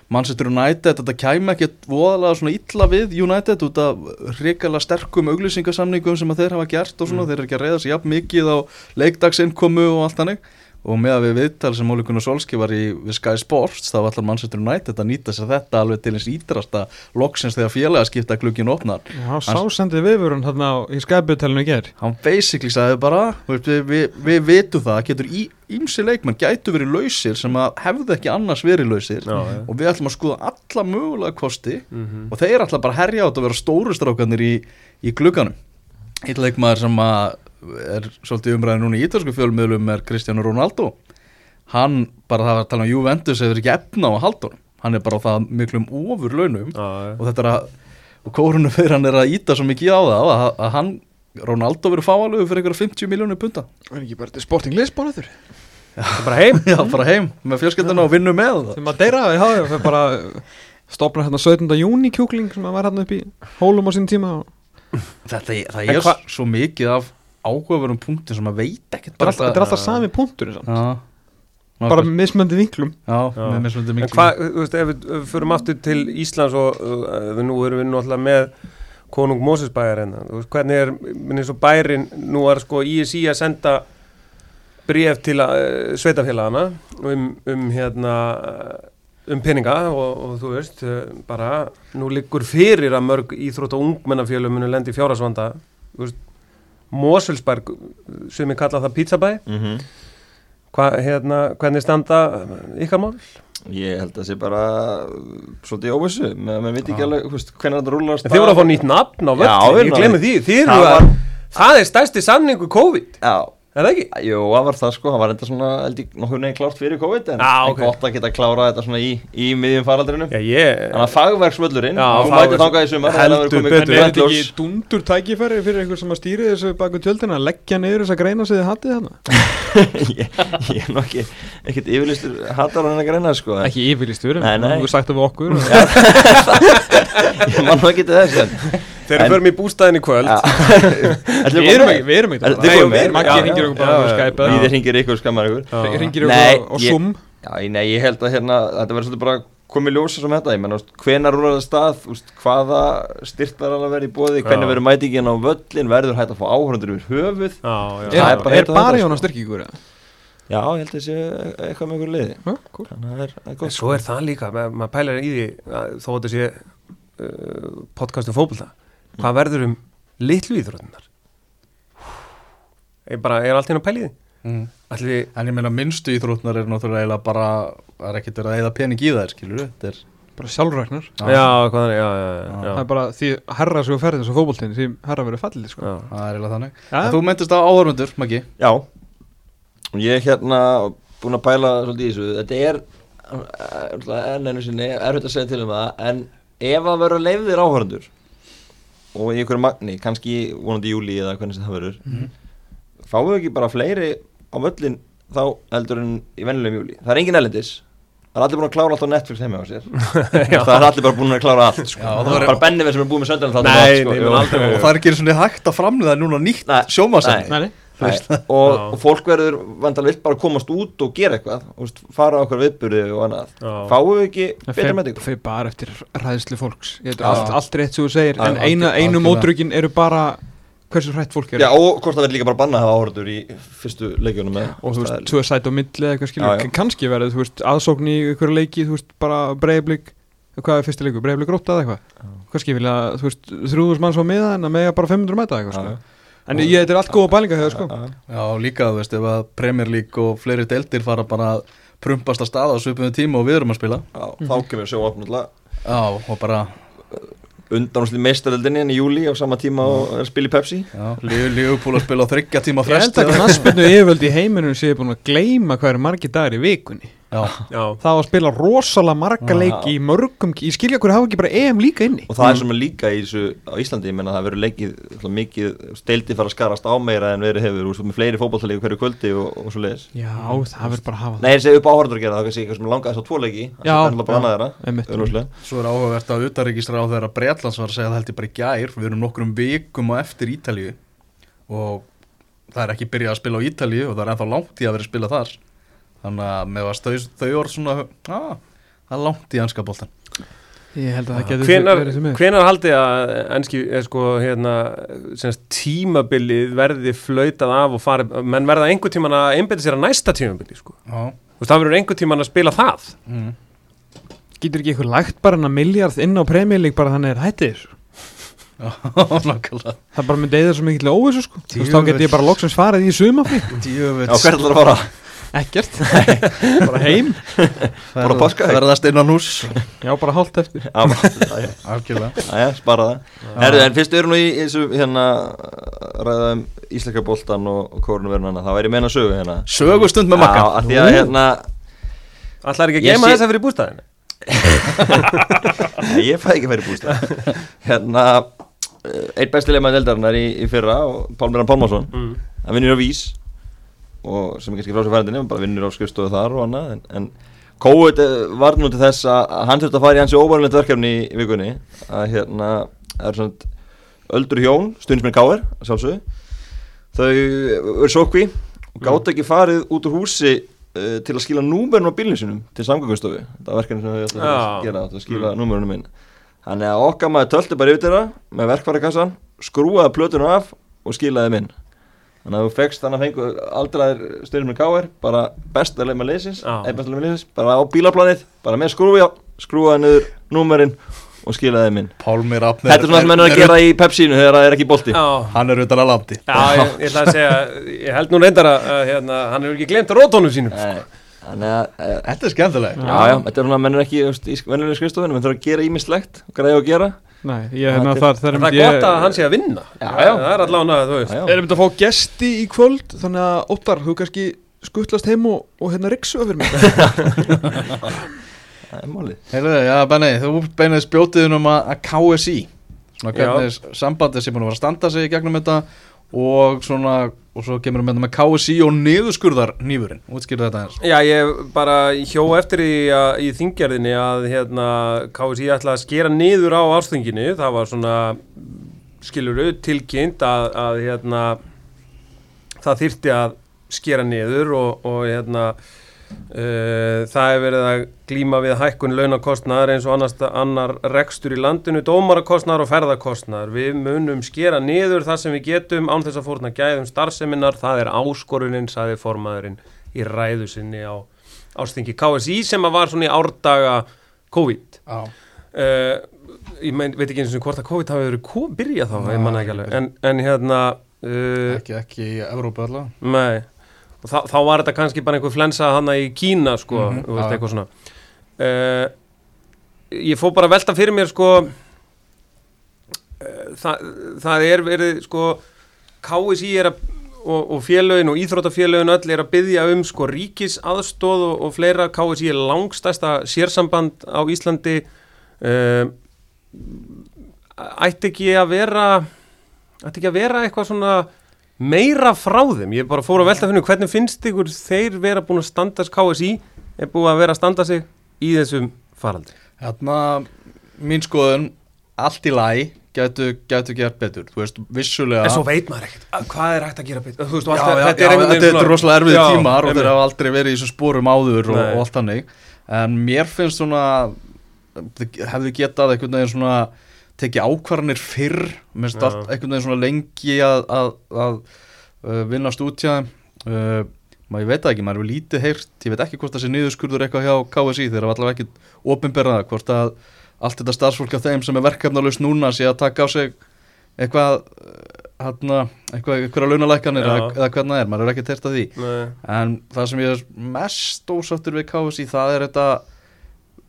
B: Manchester United, þetta kæmi ekkert voðalega svona illa við United út af hrikalega sterkum auglýsingasamningum sem að þeir hafa gert og svona, þeir eru ekki að reyða sig jafn mikið á leikdagsinnkomu og allt hannig og með að við viðtal sem Óli Gunnar Solski var í við Sky Sports, þá var allar Manchester United að nýta sér þetta alveg til eins ídrasta loksins þegar félaga skipta glukkin opnar.
D: Já, sá sendi viðvörun hérna í skæputelinu í ger
B: hann basically sagði bara við, við, við vitum það, getur í, ímsi leikmenn gætu verið lausir sem að hefðu ekki annars verið lausir.
C: Já,
B: og við ætlum að skoða alla mögulega kosti
C: Mhm.
B: og þeir ætla bara að herja á þetta að vera stóru strákanir í, í glugganum eitt leikmaður sem að er svolítið umræðin núna í ítalsku fjölmiðlum er Cristiano Ronaldo. Hann bara það var að tala um Juventus hefur ekki efna á að halda honum. Hann er bara á það miklum ofur launum.
C: Já.
B: og þetta er að og kórunu fyrir hann er að íta svo mikið á það að, að hann, Ronaldo verið fáalögu fyrir einhverja 50 miljónu punta.
D: Er ekki bara til Sporting Lisbon eftir
C: Það er bara heim.
B: Já, bara heim með fjölskylduna og vinnu með það.
D: Þegar maður deyra, já, það fyrir bara stopna hérna 17. júni kjúkling sem var hérna upp í hólum á sín tíma og
B: þetta, það
C: En
B: er
C: hva-
B: svo mikið af áhugaverum punktum sem maður veit ekkert
D: þetta er alltaf, þetta er alltaf sami punktur bara með mismöndi vinklum.
B: Já,
C: Já.
B: með mismunandi
C: En
B: miklu
C: hvað, þú veist, ef við, förum aftur til Íslands og uh, nú erum við náttúrulega með konung Mósesbæjar hérna, þú veist, hvernig er, minn eins og bærin, nú er sko ISI að senda bréf til uh, sveitafélagana um, um hérna um peninga og, og þú veist uh, bara, nú liggur fyrir að mörg íþrótt og ungmennafélum munu lendi veist Móselsberg, sem ég kalla það pizzabæ,
E: Mhm.
C: Hva, hérna, hvernig standa ykkar mál?
E: Ég held að það sé bara svolítið óvissu, að maður veit ekki alveg hvernig þetta rúlast
C: En þið voru að fá nýtt nafn á
E: við
C: ég glemði því. Eru
E: Það
C: að,
E: var-
C: það er stærsti samningu COVID.
E: Já,
C: Er það ekki?
E: Jú, það var það sko, það var enda svona held ég nokkuð neginn klárt fyrir COVID en,
C: Já,
E: en
C: ok.
E: gott að geta klárað þetta svona í, í miðjum faraldrinum
C: Já, ég
E: Þannig að fagverksvöllurinn,
C: Já,
E: þú mætið þangað í sumar það
C: Heldur
E: komið
C: betur.
D: En er þetta ekki dundur tækifæri fyrir einhver sem að stýri þessu baku tjöldina að leggja niður þessa greina sem þið hattið þarna?
E: ég, ég er nú ekki ekkert yfirlistur hattar á hennar greina sko en
D: Ekki
E: nei.
D: þú sagt það við okkur
E: ég man en
C: Þegar við förum í bústæðin í kvöld.
D: Við erum ekki, við við-
E: með?
D: Maggi
C: já,
D: okkur bara á. Skype
E: Víðir
D: eða-
E: hringir ykkur, skammar ykkur. Nei,
D: okkur á- Zoom?
E: Nei, ég held að hérna þetta verður svolítið bara komið ljósa sem þetta. Ég menna, úst, hvenar rúlar það stað? Úst, hvaða styrt verður að vera í bóði hvernig verður mætingin á völlin verður hægt að fá áhörundur yfir höfuð?
C: Já, já.
E: Það
D: Er,
E: er bara
D: er
E: heitt að
D: bara
E: þetta,
D: Jón að
E: sko.
D: styrkja ykkur eða?
E: Já, ég held að þessi eitthvað með ykkur liði.
D: Já, cool.
E: Þannig að það er, það er
C: En
E: gott
C: svo er það líka, ma- maður pælar í því að þó að þetta sé uh, podcast um fótbolta hvað verður um litlu íþróttunar ég bara, ég er alltaf inn að pæla í því?
B: Mm.
C: Ætli,
B: En ég meina minnstu íþrótnar er náttúrulega bara Það er ekkert verið að eða pening í þær, skilur Þetta er
D: Bara sjálfræknar.
C: Já, hvað þannig, já, já, já,
D: Það er bara því herra svo ferðið þessu fótboltin því herra verið fallið sko.
B: Það er eiginlega þannig. En Þú mentist á áhörmundur, Maggi.
E: Já, og ég er hérna búin að pæla svolítið í þessu. Þetta er uh, enn einu sinni, erfitt að segja til um það en ef að vera leifðir áhörundur og í einhverju magni kannski vonandi júli eða hvernig sem það verður
B: Mhm.
E: fáum við ekki bara fleiri á völlin þá heldur en í vennilegum júli það er engin ellendis það er allir búin að klára allt á Netflix heima á sér. Það er allir bara búin að klára allt sko.
B: Já, það var-
E: bara Benni sem er búin með söndan sko.
B: Og það er ekki svona hægt að framlega núna nýtt
E: Nei,
C: Já.
E: og, og fólk verður vandalega vilt bara komast út og gera eitthvað og fara á okkur viðburði og annað
C: Já.
E: fáum við ekki betra með ykkur
D: fer bara eftir ræðslu fólks
B: Já.
D: allt, allt rétt sem þú segir
E: Já,
D: En einu
B: algjörlega.
D: mótrökin eru bara Hversu hrætt fólk er
E: Já, og hvort það verður líka bara banna að hafa áhörður í fyrstu leikjunum með
D: Og þú veist, tvö sæt á milli eða eitthvað skilur
E: Já, já.
D: Kanski verið, þú veist, aðsókn í ykkur leiki Þú veist, bara breyflik Hvað er fyrsti leiku, breyflik rótta eða eitthvað Kannski vilja, þú veist, þrjúðus manns á miða En að mega bara 500 mæta eitthvað
E: Já,
D: sko. En ég, þetta er allt góða bælinga hefur sko.
E: Já,
B: líka, þú veist, ef að Premier League og fleiri deildir fara bara að prumpast að staða á svipuðum tíma og við erum að spila.
E: Já, þá kemur sjó opnulega
B: Já, og bara,
E: undanúsli meistaröldinni en í júli á sama tíma og að spila í Pepsi.
B: Já, Liverpool að spila á þryggja tíma
D: Ég held að knassbyrnu yfirvöld í heiminum séu búin að gleyma hvað eru margir dagar í vikunni. Það var að spila rosalega marga leiki í mörgum Ég skilja hverju hafa ekki bara EM líka inni.
E: Og það er sem er líka í þessu á Íslandi, ég menna það verður leikið mikið, steildi fara að skarast á meira en verið hefur, úr, með fleiri fótballtalíku hverju kvöldi og, og svo leiðis
D: Já, það verður bara að hafa
E: Nei, ég segi upp áhörður að gera það, kannski eitthvað sem langaði þess á tvo leiki það er kannski bara annað þeirra,
B: svo er áhugavert að utaríkisra á þeirra Bretlands var að segja að það held Þannig að með að þau, þau orð svona, að, það er langt í anska boltan
D: Ég held að það getur
C: Hvenar,
D: er.
C: haldið að enski er sko hérna semst, tímabilið verði flautað af og farið, menn verða einhver tíman að einbeta sér að næsta tímabili sko. Veist, það verður einhver tíman að spila það.
B: Mm.
D: Getur ekki eitthvað lægt bara en að miljard inn á premjölík bara þannig er hættið þessu
B: já, nákvæmlega.
D: Það bara myndi eða svo mikill óvissu sko. Þú veist, þá
B: Djöfull.
D: get ég bara loksins farið í
E: Já, hvert ætlar að fara?
D: Ekkert. Bara heim.
E: Bara páskaegg?
B: Verðast innan hús.
D: Já, bara hálft eftir.
E: Já, Æja, spara það. Herðu, en fyrst við erum nú í þessu hérna ræða um íslenska boltan og, kórnuverunana, það væri meina sögu hérna.
B: Sögustund með
E: Já,
B: makka
E: af því að hérna
C: Ætlar ekki að geima
E: sé-
C: þess að fyrir bústæðinu
E: ég fæ ekki að í bústað Hérna eh, Einn besti leikmaður deildarinnar í, í fyrra og Pálmir Pálmarsson.
C: Mm.
E: hann vinnur á Vís og sem er kannski frá sér færandinni bara vinnur á skrifstofu þar og annað en, en COVID eh, var nú til þess að hann þurfti að fara í hansi óvarulegt verkefni í, í vikunni að hérna það er svona öldur hjón, stundismenn Káir sjálfsögðu. Þau eru sókví og gátt ekki farið út úr húsi uh, til að skila númerinn á bílinn sinum til samgöngustofu. Það er verkefni sem þau ætla að gera að skila mm. númerinu minn þannig að okkar maður tölti bara yfir þeirra með verkvarakassan skrúaði plötuna af og skilaði minn þannig að þú fegst þannig að fengu aldraðir stundum með káir bara besta leið með leysins besta leið með leysins bara á bílaplanið bara með skrúi skrúaði niður númerinn og skilaði minn
B: Pálmir Afner
E: þetta er svona sem menn er að gera í Pepsinu þegar það er ekki bolti.
C: Já,
B: Hann er utan að landi.
C: Já ég, ég ætla að segja Ég held nú reyndar að, að hérna, hann hefur ekki glemt rótónum sínum
E: Nei. Þannig að eh,
B: Þetta er skemmtilegt.
E: Já, já, þetta er svona, menn er ekki í vennilega skrifstofunum, menn þarf að gera ímislegt greiða og gera.
D: Nei, ég hérna
E: Þetta er-
D: þar, þar
C: Það er gott að hann sé að vinna.
E: Já, já.
C: það er allavega, þú veist.
D: Erum við að fá gesti í kvöld? Þannig að Óttar, þú kannski skuttlast heim og, og hérna riksu fyrir mig.
E: Það er málið.
B: Heyrðu, já, Benni, þú beinið spjótiðin um að að KSI Svona hvernig sambandið sem búin að vera að standa sig í gegnum þetta og svona, og svo kemur við með KSI og niðurskurðar nýfurinn Útskýrðu þetta eins
C: Já, ég bara hjó eftir í, í þingjarðinni að hérna, KSI ætla að skera niður á ársþinginu. Það var svona skiluru tilkynnt að, að hérna, það þyrfti að skera niður og, og hérna það er verið að glíma við hækkun launakostnaðar eins og annars, annar rekstur í landinu, dómarakostnaðar og ferðakostnaðar. Við munum skera niður það sem við getum án þess að fórna gæðum starfseminar, það er áskorunin, saði formaðurinn í ræðu sinni á ástingi KSI sem var svona í árdaga COVID.
B: Já,
C: Uh, ég mein, veit ekki eins og hvort að COVID hafi verið byrjað þá, ég manna ekki alveg, en, en hérna... Uh,
B: ekki, ekki í Evrópu allavega.
C: Nei, og þá, þá var þetta kannski bara einhver flensa hana í Kína sko,
B: Mhm,
C: þú veist, eitthvað svona. Uh, Ég fór bara velta fyrir mér sko uh, það, það er verið sko KSI er að og, og félögin og íþróttafélögin öll er að byggja um sko ríkis aðstóð og, og fleira. KSI er langstæsta sérsamband á Íslandi. Uh, ætti ekki að vera ætti ekki að vera eitthvað svona meira frá þeim, ég bara fór að velta fyrir hvernig finnst ykkur þeir vera búin að standast KSI er búin að vera að standa sig í þessum faraldi
B: Hérna, mín skoðun, allt í læ gætu, gætu gert betur. Þú veist, vissulega
C: en svo veit maður ekkert, að, hvað er hægt að gera betur? Þú veist,
B: Já, já,
C: allt,
B: já,
C: þetta er
B: þetta er rosalega erfið tímar og þeir hafa aldrei verið í þessum sporum áður og, og allt hannig en mér finnst svona þið hefði getað einhvern veginn svona tekið ákvarðanir fyrr. Mér finnst
C: Já.
B: allt einhvern veginn svona lengi að, að, að uh, vinnast út hjá þeim. Uh, maður ég veit ekki, maður hefur lítið heyrt ég veit ekki hvort það sé niðurskurður eitthvað hjá KSI hafa allavega ekki opinberað það, hvort að allt þetta starfsfólk af þeim sem er verkefnalust núna sé að taka á sig eitthvað hérna, eitthvað, eitthvað launalækkanir eða, eða hvernig það er, maður er ekki teirt að því.
C: Nei.
B: en það sem ég er mest ósáttur við KSI það er þetta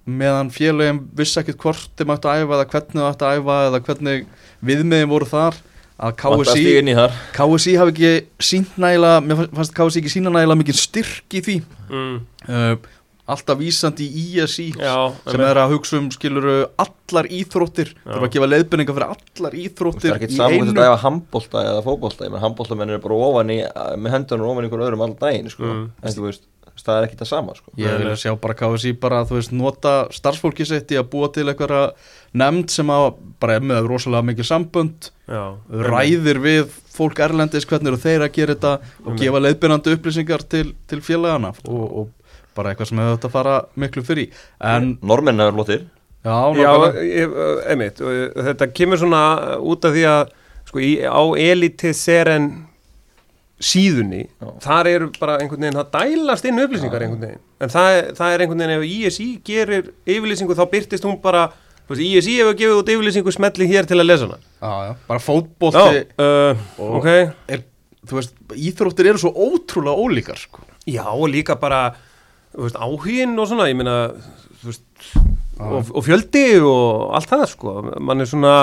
B: meðan félögum vissi ekkert hvort þeim ættu að æfa eða hvernig þau ættu að æfa eða hvernig viðmiðin voru þar að KSI, KSI hafi ekki sínt nægilega, mér fannst KSI ekki sína nægilega mikið styrk í því.
C: Mm,
B: uh, alltaf vísandi í ISI
C: já,
B: sem er að hugsa um skiluru allar íþróttir. Þurfa að gefa leiðbendinga fyrir allar
E: Það
B: íþróttir
E: er ekkert
B: í
E: saman þetta efa handbólta eða fótbólta Ég menn handbóltamenn eru bara ofan í með hendunum ofan í einhver öðrum allan daginn sko.
C: Mm.
E: en þú veist, það er ekki það sama sko.
B: Ég vil sjá bara KSI bara þú veist nota starfsfólki sitt í að búa til einhverja nefnd sem að bara er með rosalega mikið sambönd
C: já,
B: ræðir við fólk erlendis hvernig eru þeir að gera þetta og gefa leiðbyrjandi upplýsingar til, til félagana og, og bara eitthvað sem hefur þetta að fara miklu fyrir en
E: Normenn er lóttir
B: já,
C: Já,
B: nákvæmlega.
C: ég- einmitt. Þetta kemur svona út af því að sko, í, á Elite Seren síðunni
E: Já.
C: þar eru bara einhvern veginn, það dælast inn upplýsingar einhvern veginn, en það, það er einhvern veginn ef ISI gerir yfirlýsingu þá byrtist hún bara, þú veist, ISI hefur gefið út yfirlýsingu smelli hér til að lesa hana.
B: Já, já, bara fótbolti
C: uh, ok.
B: er, þú veist, íþróttir eru svo ótrúlega ólíkar sko.
C: Já, og líka bara veist, áhugin og svona, ég meina þú veist, og, og fjöldi og allt það, sko, mann er svona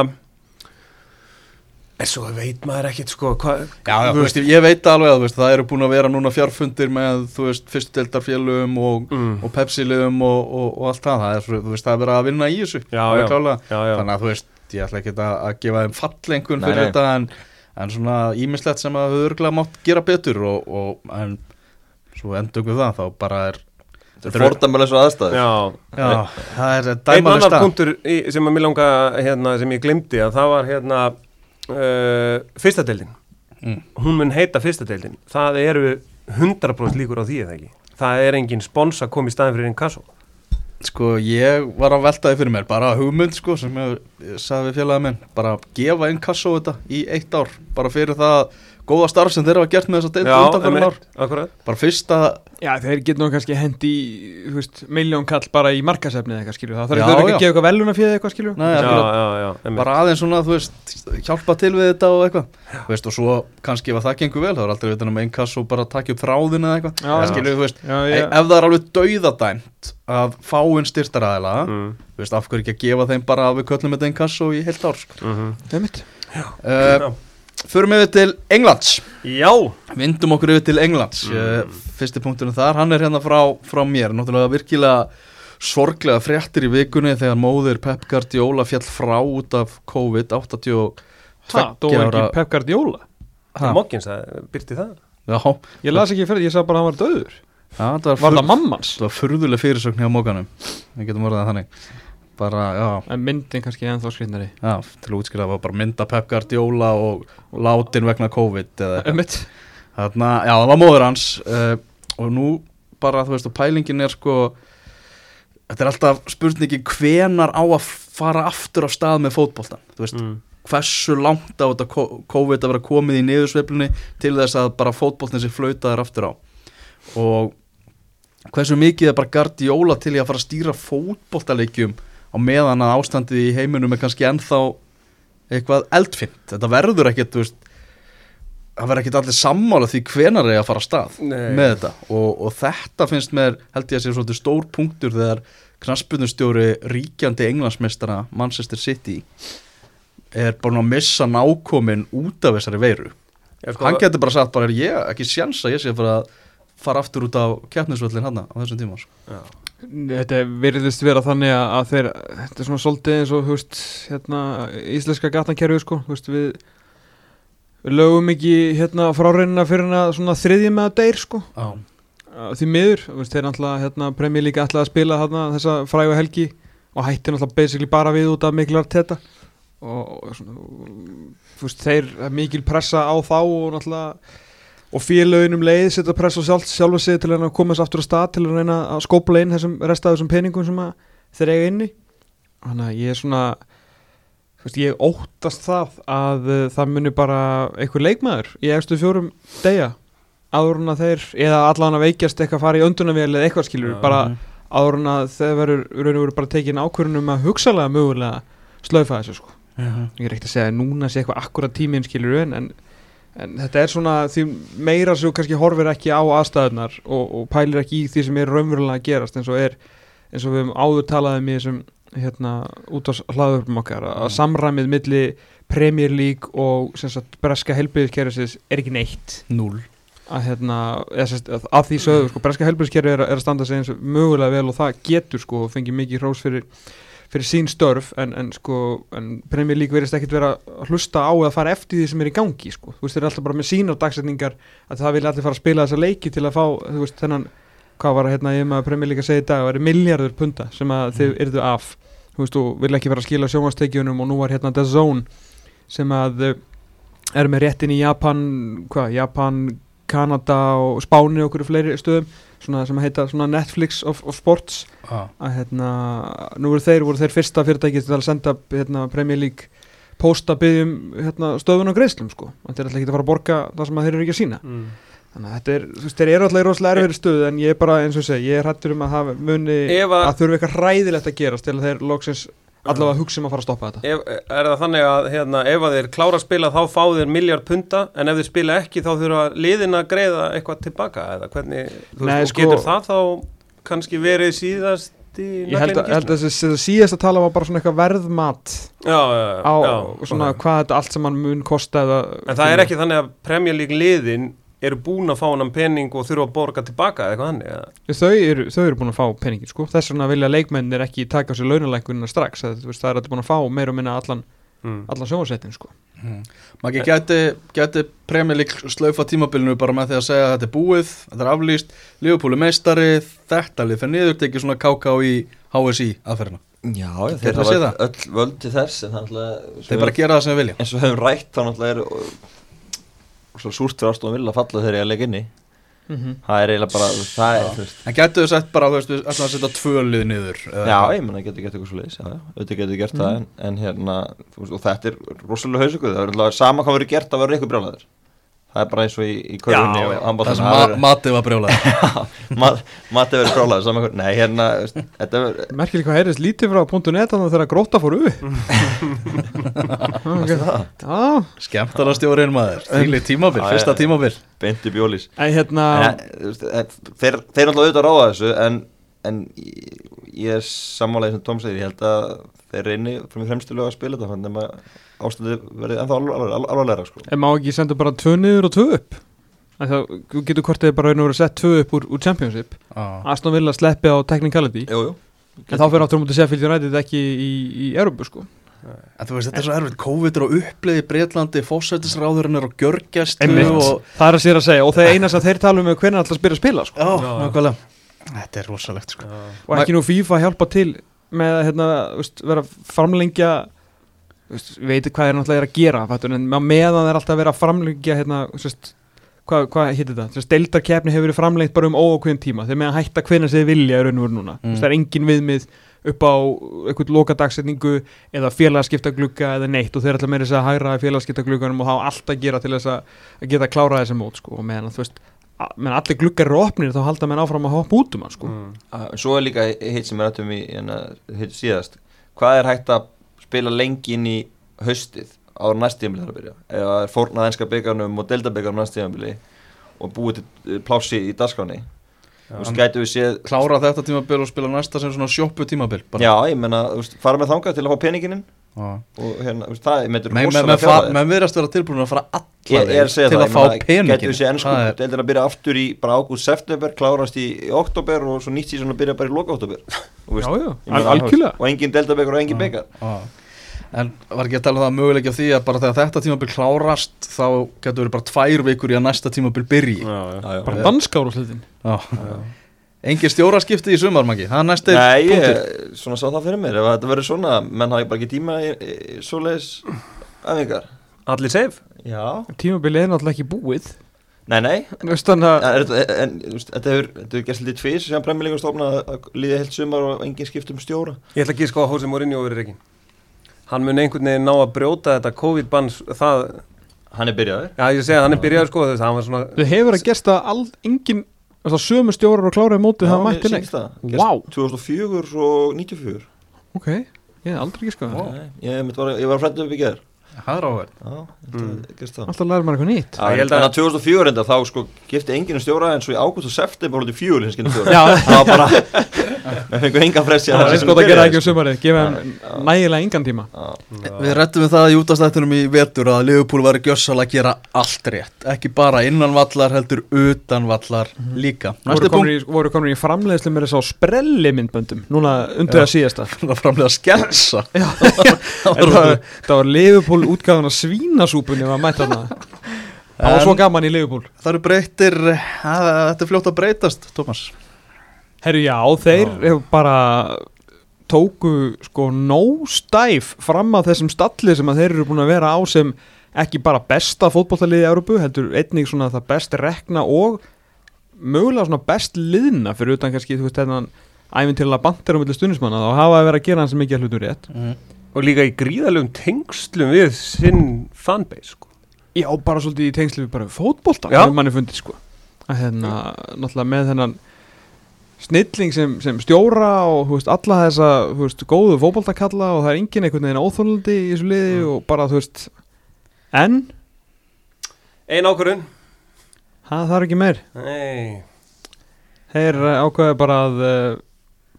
C: en svo veit maður ekkit, sko hva,
B: Já, já, þú veist, ég veit alveg að þú veist, það eru búin að vera núna fjárfundir með, þú veist, fyrstudeldarfélögum og,
C: Mm.
B: og pepsiliðum og, og, og allt það, það er, svo- þú veist, það er verið að vinna í þessu,
C: Já,
B: alveg
C: já.
B: klálega.
C: Já, já.
B: þannig að þú veist, ég ætla ekki að, að gefa þeim fallengun fyrir
E: nei.
B: þetta en, en svona ímislegt sem að þau örgulega mátt gera betur og, og en svo endum við það, þá bara er
E: Þetta er fordæmulega svo aðstæður
C: Já,
B: Já, það er
C: einn
B: dæmaleg
C: annar
B: stað
C: punktur í, sem að mér langa, hérna, sem ég glemdi að það var, hérna uh, fyrsta deildin.
B: Mm.
C: hún mun heita fyrsta deildin. Það eru 100% líkur á því eða ekki? Það er engin spons að koma í staðin fyrir einn kasso
B: Sko, ég var að velta því fyrir mér, bara hugmynd, sko, sem ég, ég sagði við félagið minn, bara gefa inn kassa á þetta í eitt ár, bara fyrir það góða starf sem þeir hafa gert með þess að
C: Já,
B: deilta undanfærin ár.
C: akkurat.
B: Bara fyrsta,
D: Já, þeir getur nú kannski hendi miljón kall bara í markasefni eða eitthvað skilju það þarf þau ekki
B: já.
D: að gefa eitthvað veluna fyrir eitthvað skilju
B: Nei,
C: Já, já, já, einmitt.
B: bara aðeins svona, þú veist, hjálpa til við þetta og eitthvað, veist, og svo kannski ef það gengur vel, þá er aldrei veitan um einn kass og bara takja upp þráðin eða eitthvað, þú veist
D: Já,
B: e-
D: já,
B: ef það er alveg dauðadæmt að fá inn styrtaræðila,
C: Mm,
B: þú veist, af hverju ekki að gefa þeim bara að við köllum þetta einn kass og í heilt ár, sko.
D: mitt
B: uh, Förum við til Englands.
C: Já,
B: Vindum okkur yfir til Englands. Mm. Fyrsti punkturinn þar, hann er hérna frá, frá mér. Náttúrulega virkilega sorglega fréttir í vikunni Þegar móðir Pep Guardiola fjall frá út af COVID 82
D: Ha, dó
B: ára
D: ekki Pep Guardiola?
B: Ha,
C: Mokkins, byrti það.
B: Já,
D: Ég las ekki fyrir, ég sagði bara að hann var döður
B: já það var,
D: Var
B: fur,
D: það mammans?
B: það var furðuleg fyrirsögn hjá mókanum Við getum orðað það þannig Bara, já,
D: En myndin kannski ennþá skriðnari
B: já til það var bara mynda Pep Guardiola og, og látin vegna COVID eða eitthvað. Þarna, já, það var móður hans uh, og nú bara, þú veist, og pælingin er sko þetta er alltaf spurningi hvenar á að fara aftur á stað með fótboltan, þú veist,
C: mm.
B: hversu langt á þetta COVID að vera komið í niðursveiflunni til þess að bara fótboltin sér flautaðar aftur á? Og hversu mikið er bara Guardiola til í að fara að stýra fótboltaleikjum á meðan að ástandið í heiminum er kannski ennþá eitthvað eldfint, þetta verður ekkert, það verður ekkert allir sammála því hvenar er að fara að stað
C: Nei.
B: með þetta og, og þetta finnst mér held ég að sé svolítið stór punktur þegar knaspunustjóri ríkjandi englandsmeistara Manchester City er búin að missa nákomin út af þessari veiru
C: sko,
B: hann getur bara sagt bara er ég ekki sjans að ég sé að fara aftur út á keppnisvöllin hann á þessum tíma sko.
C: já.
D: Þetta virðist vera þannig að, að þeir Þetta er svona svolítið eins og veist, hérna, íslenska gatankerfi sko, veist, við við lögum ekki hérna fráreinina fyrir svona þriðji með að deyr sko. Uh, því miður, veist, þeir hérna, Premier League ætlaði að spila þessa frægu helgi og hætti náttúrulega basically bara við út af miklar teta og, og svona, þeir er mikil pressa á þá og náttúrulega og félöginum leið setja pressa á sjálf, sjálfa sig til að koma þess aftur á stað til að reyna að skópla inn þessum resta af þessum peningum sem þeir eiga inni. Þannig að ég er svona veist, ég óttast það að uh, það muni bara einhver leikmaður í efstu fjórum degja áður en að þeir, eða allan að veikjast eitthvað fara í öndunavél eða eitthvað skilur
C: Já.
D: bara áður en að þeir verður og bara tekin ákvörðunum að hugsalega mögulega slaufa þessu sko. Ég er ekkert að segja að núna sé eitthvað akkurat tíminn skilur en, en, en þetta er svona því meira þú kannski horfir ekki á aðstæðunar og, og pælir ekki í því sem er raunverulega að gerast eins og er eins og við höfum áður talaðum í þessum hérna út á hlaðurpum okkar að
B: Mm.
D: samræmið milli Premier League og sem sagt breska helbriðiskerfisins er ekki neitt
B: núl
D: að hérna, að að því sögðu sko, breska helbriðiskerfi er, er að standa sig eins og mögulega vel og það getur sko og fengið mikið hrós fyrir, fyrir sín störf en, en sko, en Premier League verðist ekkit vera að hlusta á eða fara eftir því sem er í gangi sko, þú veist, þeir eru alltaf bara með sínar dagsetningar að það vilja allir fara að spila þessa leiki til að fá, þú veist, þennan hvað var hérna ég maður Premier League að segja í dag það væri miljardur punta sem að þið yrðu af. Þú veist, og vilja ekki fara að skila sjónvastekjunum og nú var hérna The Zone sem að eh, er með réttin í Japan hvað, Japan, Kanada og Spáni og okkur fleiri stöðum svona sem heita svona Netflix of, of Sports.
B: Já,
D: að hérna, nú voru þeir, voru þeir fyrsta fyrirtæki til að senda hérna, Premier League posta byggjum hérna, stöðun og greiðslum sko, en þeir ætla ekki að fara að borga það sem þeir eru ekki að sína
C: mm.
D: þannig að þetta er, þú veist, þeir eru alltaf í rosalega erfið stöðu en ég er bara, eins og segi, ég er hættur um að hafa muni,
C: Ef að-
D: þurfa eitthvað hræðilegt að gerast til að þeir loksins allavega hugsa um að fara að stoppa þetta.
C: Ef, Er það þannig að hérna, ef að þeir klára að spila þá fá þeir miljard punta en ef þeir spila ekki þá þurfa liðin að greiða eitthvað tilbaka eða hvernig, þú
D: Nei,
C: veist,
D: sko-
C: getur það þá kannski verið síðast í
D: Ég held að, held að þessi, síðast að tala var bara svona eitthvað verðmat
C: já, já, já,
D: á svona hvað þetta allt saman mun kosta eða,
C: En það er ekki þannig að Premier League liðin eru búin að fá hann pening og þurfa að borga tilbaka eða eitthvað þannig eða?
D: þau eru, þau eru búin að fá peningin sko. þess vegna vilja leikmennir ekki taka sig launalækunina strax að, veist, það er að búin að fá meira og minna allan,
C: mm.
D: allan sjónvarsettin sko.
B: maður ekki gæti, gæti Premier League slaufa tímabilinu bara með því að segja að þetta er búið, þetta er aflýst Liverpool er meistari, þetta lið fyrir niður tekið svona KK í HSI aðferðina,
E: Já,
B: Þeir
E: þeir hafa öll,
B: það?
E: öll völd til þess það
B: þeir bara gera það sem þeir vilja
E: svo súrt fyrir ástóðum vilja falla þegar ég að leika inni.
D: Mm -hmm.
E: það er eiginlega bara það er, þú veist.
B: En gætu þau sett bara, þú veist, við ætlum að setja tvö lið niður
E: Já,
B: eitthvað?
E: ég menna getur gert eitthvað svo leiðis, auðvitað getur gert það en, en hérna, og þetta er rosalega hausökuð, það er alltaf sama hvað verið gert að vera ykkur brjálæður það er bara eins og í, í körfunni
C: Já,
E: og
C: já.
B: Það
E: handboltanum,
B: sem matið var brjólað
E: Mat- Matti verður frálega saman hvern Nei, hérna,
D: Merkileg hvað heyrðist lítið frá .net þannig þegar gróta fór upp? Okay. Já,
B: Skemmtarastjórin maður. Fíli tímabil,
E: Já,
B: fyrsta
E: já.
B: tímabil.
E: Beinti bjólís
D: en hérna
E: veist, en, Þeir þeir náttúrulega auðvitað ráða þessu En, en ég, er sammálaðið sem Tom segir. Ég held að þeir reyni frá mér fremstu lög að spila þetta Þannig að ástæði verði ennþá alvarlega sko.
D: En má ekki senda bara tvö niður og tvö upp? Að Þú getur hvort eða bara raun og verið sett tvö upp úr, úr Championship. Aston Villa sleppi á technicality.
E: Jú, jú.
D: En þá fyrir áttur mútið Sheffield United ekki í, í Európu sko.
B: En þú veist, þetta er svo erfitt, COVID er á uppliði í Breitlandi, fósætisráðurinn er á gjörgjast
D: Einmitt.
B: og...
D: Það er að sér að segja Og það eina sem þeir tala um er hvernig alltaf spyrir að spila sko.
B: Já, nákvæmlega. Þetta er rosalegt, sko.
D: Og ekki nú FIFA hjálpa til með að hérna, vera að framlengja veist, Við veitum hvað er náttúrulega er að gera fattur, En meðan er alltaf að vera að framlengja hérna, Hvað, hvað hittir þetta? Þess að deildarkeppni hefur verið framlengt bara um óákveðin tíma Þeir með að hætta hvernig sem þið vilja í raun og veru núna
B: Mm.
D: Það er engin viðmið upp á eitthvað lokadagsetningu eða félagskiptaglugga eða neitt og þeir ætla meira þess að hægra félagskiptaglugganum og hafa allt að gera til þess að, að geta klárað þessi mót sko og meðan að þú veist meðan allir gluggar eru opnir þá halda menn áfram að hoppa út um hann sko
C: Mm.
E: Svo er líka hitt sem er rættum í hérna, hitt síðast Hvað er hægt að spila lengi inn í haustið á næstíðanbili þar að byrja það er fórnað enska byggarnum og deltabyggarnum næstíðanbili og búið til eh, plássi í séð
B: Klára þetta tímabil og spila næsta sem svona sjoppu tímabil bara.
E: Já, ég menna, fara með þangað til að fá peninginin
B: Já.
E: og hérna, veist, það
B: men,
E: rosalega
B: men, fa-
E: fjárhæðir.
B: men viðrast vera tilbúin að fara alla
E: Ég að segja
B: til
E: það,
B: að fá peningin
E: Gætu við séð ennsku
B: Það er-
E: að byrja aftur í bara ágúst september, klárast í, í oktober og svo nýtt síðan að byrja bara í loka oktober Þú veist,
D: Já, já, algjörlega
E: og engin deltabyggar og engin
B: Já. En var ekki að tala um það möguleik af því að bara þegar þetta tímabil klárast þá getur verið bara tvær vikur í að næsta tímabil byrji?
C: Já, já.
E: Já,
D: bara danskár og slutin
B: Já. Engin stjóraskipti í sumar, Maggi. Það er næsti
E: Nei,
B: punktur.
E: ég svona sá það fyrir mér. Ef þetta verður svona, menn hafi bara ekki tíma í, í svoleiðis æfingar.
C: Allir safe?
E: Já.
D: Tímabilið er náttúrulega ekki búið.
E: Nei, nei. Þetta hefur, gæst lítið tvís sem premjölíkur stofna að líða heilt sumar og engin skipt um stjóra.
C: Ég ætla ekki að sko að Hósi Mourinho verið reikin Hann mun einhvern veginn ná að brjóta þetta COVID-banns það,
E: Hann er byrjaður?
C: Já ég segi að hann er byrjaður sko þess að hann var svona
D: þau hefur að gerst að all, engin þess að sömu stjórar og kláraði mótið
E: það.
D: Vá.
E: Gerst 2004 og 94
D: Ok, ég hef aldrei ekki sko
E: Nei, Ég, einmitt var, ég var frættu upp í gerð
B: Það er áverð
E: Já, þetta gerst það
D: Alltaf lærir maður eitthvað nýtt.
E: Já,
C: ég
E: en,
C: held að-
E: að 2004 enda þá sko gifti enginn stjóra en svo í ágúst og september hluti fjögur hins skilur stjóra
D: Já,
E: það var bara við fengum enga pressi
D: það er gott að gera ekki um sumarið. Gefa hann nægilega engan tíma.
B: Við rættum við það í útastættunum í vetur að Liverpool var gjössalega að gera allt rétt. Ekki bara innan vallar heldur utan vallar líka.
D: Voru komin, í, voru komin í framleiðslu með þess á sprelli myndböndum Núna undir
B: Já.
D: að síðasta
B: að
D: það, það útgáðan af svínasúpunni var mætt þarna. Það var svo gaman í Liverpool.
B: Það eru breytir að, Þetta er fljótt að breytast, Tómas
D: Herru já, þeir hefur bara tóku sko nóstæf fram að þessum stalli sem að þeir eru búin að vera á sem ekki bara besta fótbollaliði í Európu, heldur einnig svona það best rekna og mögulega svona best liðna fyrir utan kannski þú veist þennan æfintilega bandir á milli stundismanna þá hafa að vera að gera hans að hlutum rétt
C: og líka í gríðalögum tengslum við sinn fanbase sko.
D: Já, bara svolítið í tengslu við bara fótbolta
C: Já.
D: hefur manni fundið sko að hérna, náttúrulega með þennan snilling sem, sem stjóra og þú veist, alla þessa þú veist, góðu fótboltakalla og það er engin einhvern veginn óþólandi í þessu liði
C: Mm.
D: og bara þú veist en,
C: ein ákvörðun
D: það þarf ekki meir
C: Nei.
D: þeir uh, ákveða bara að uh,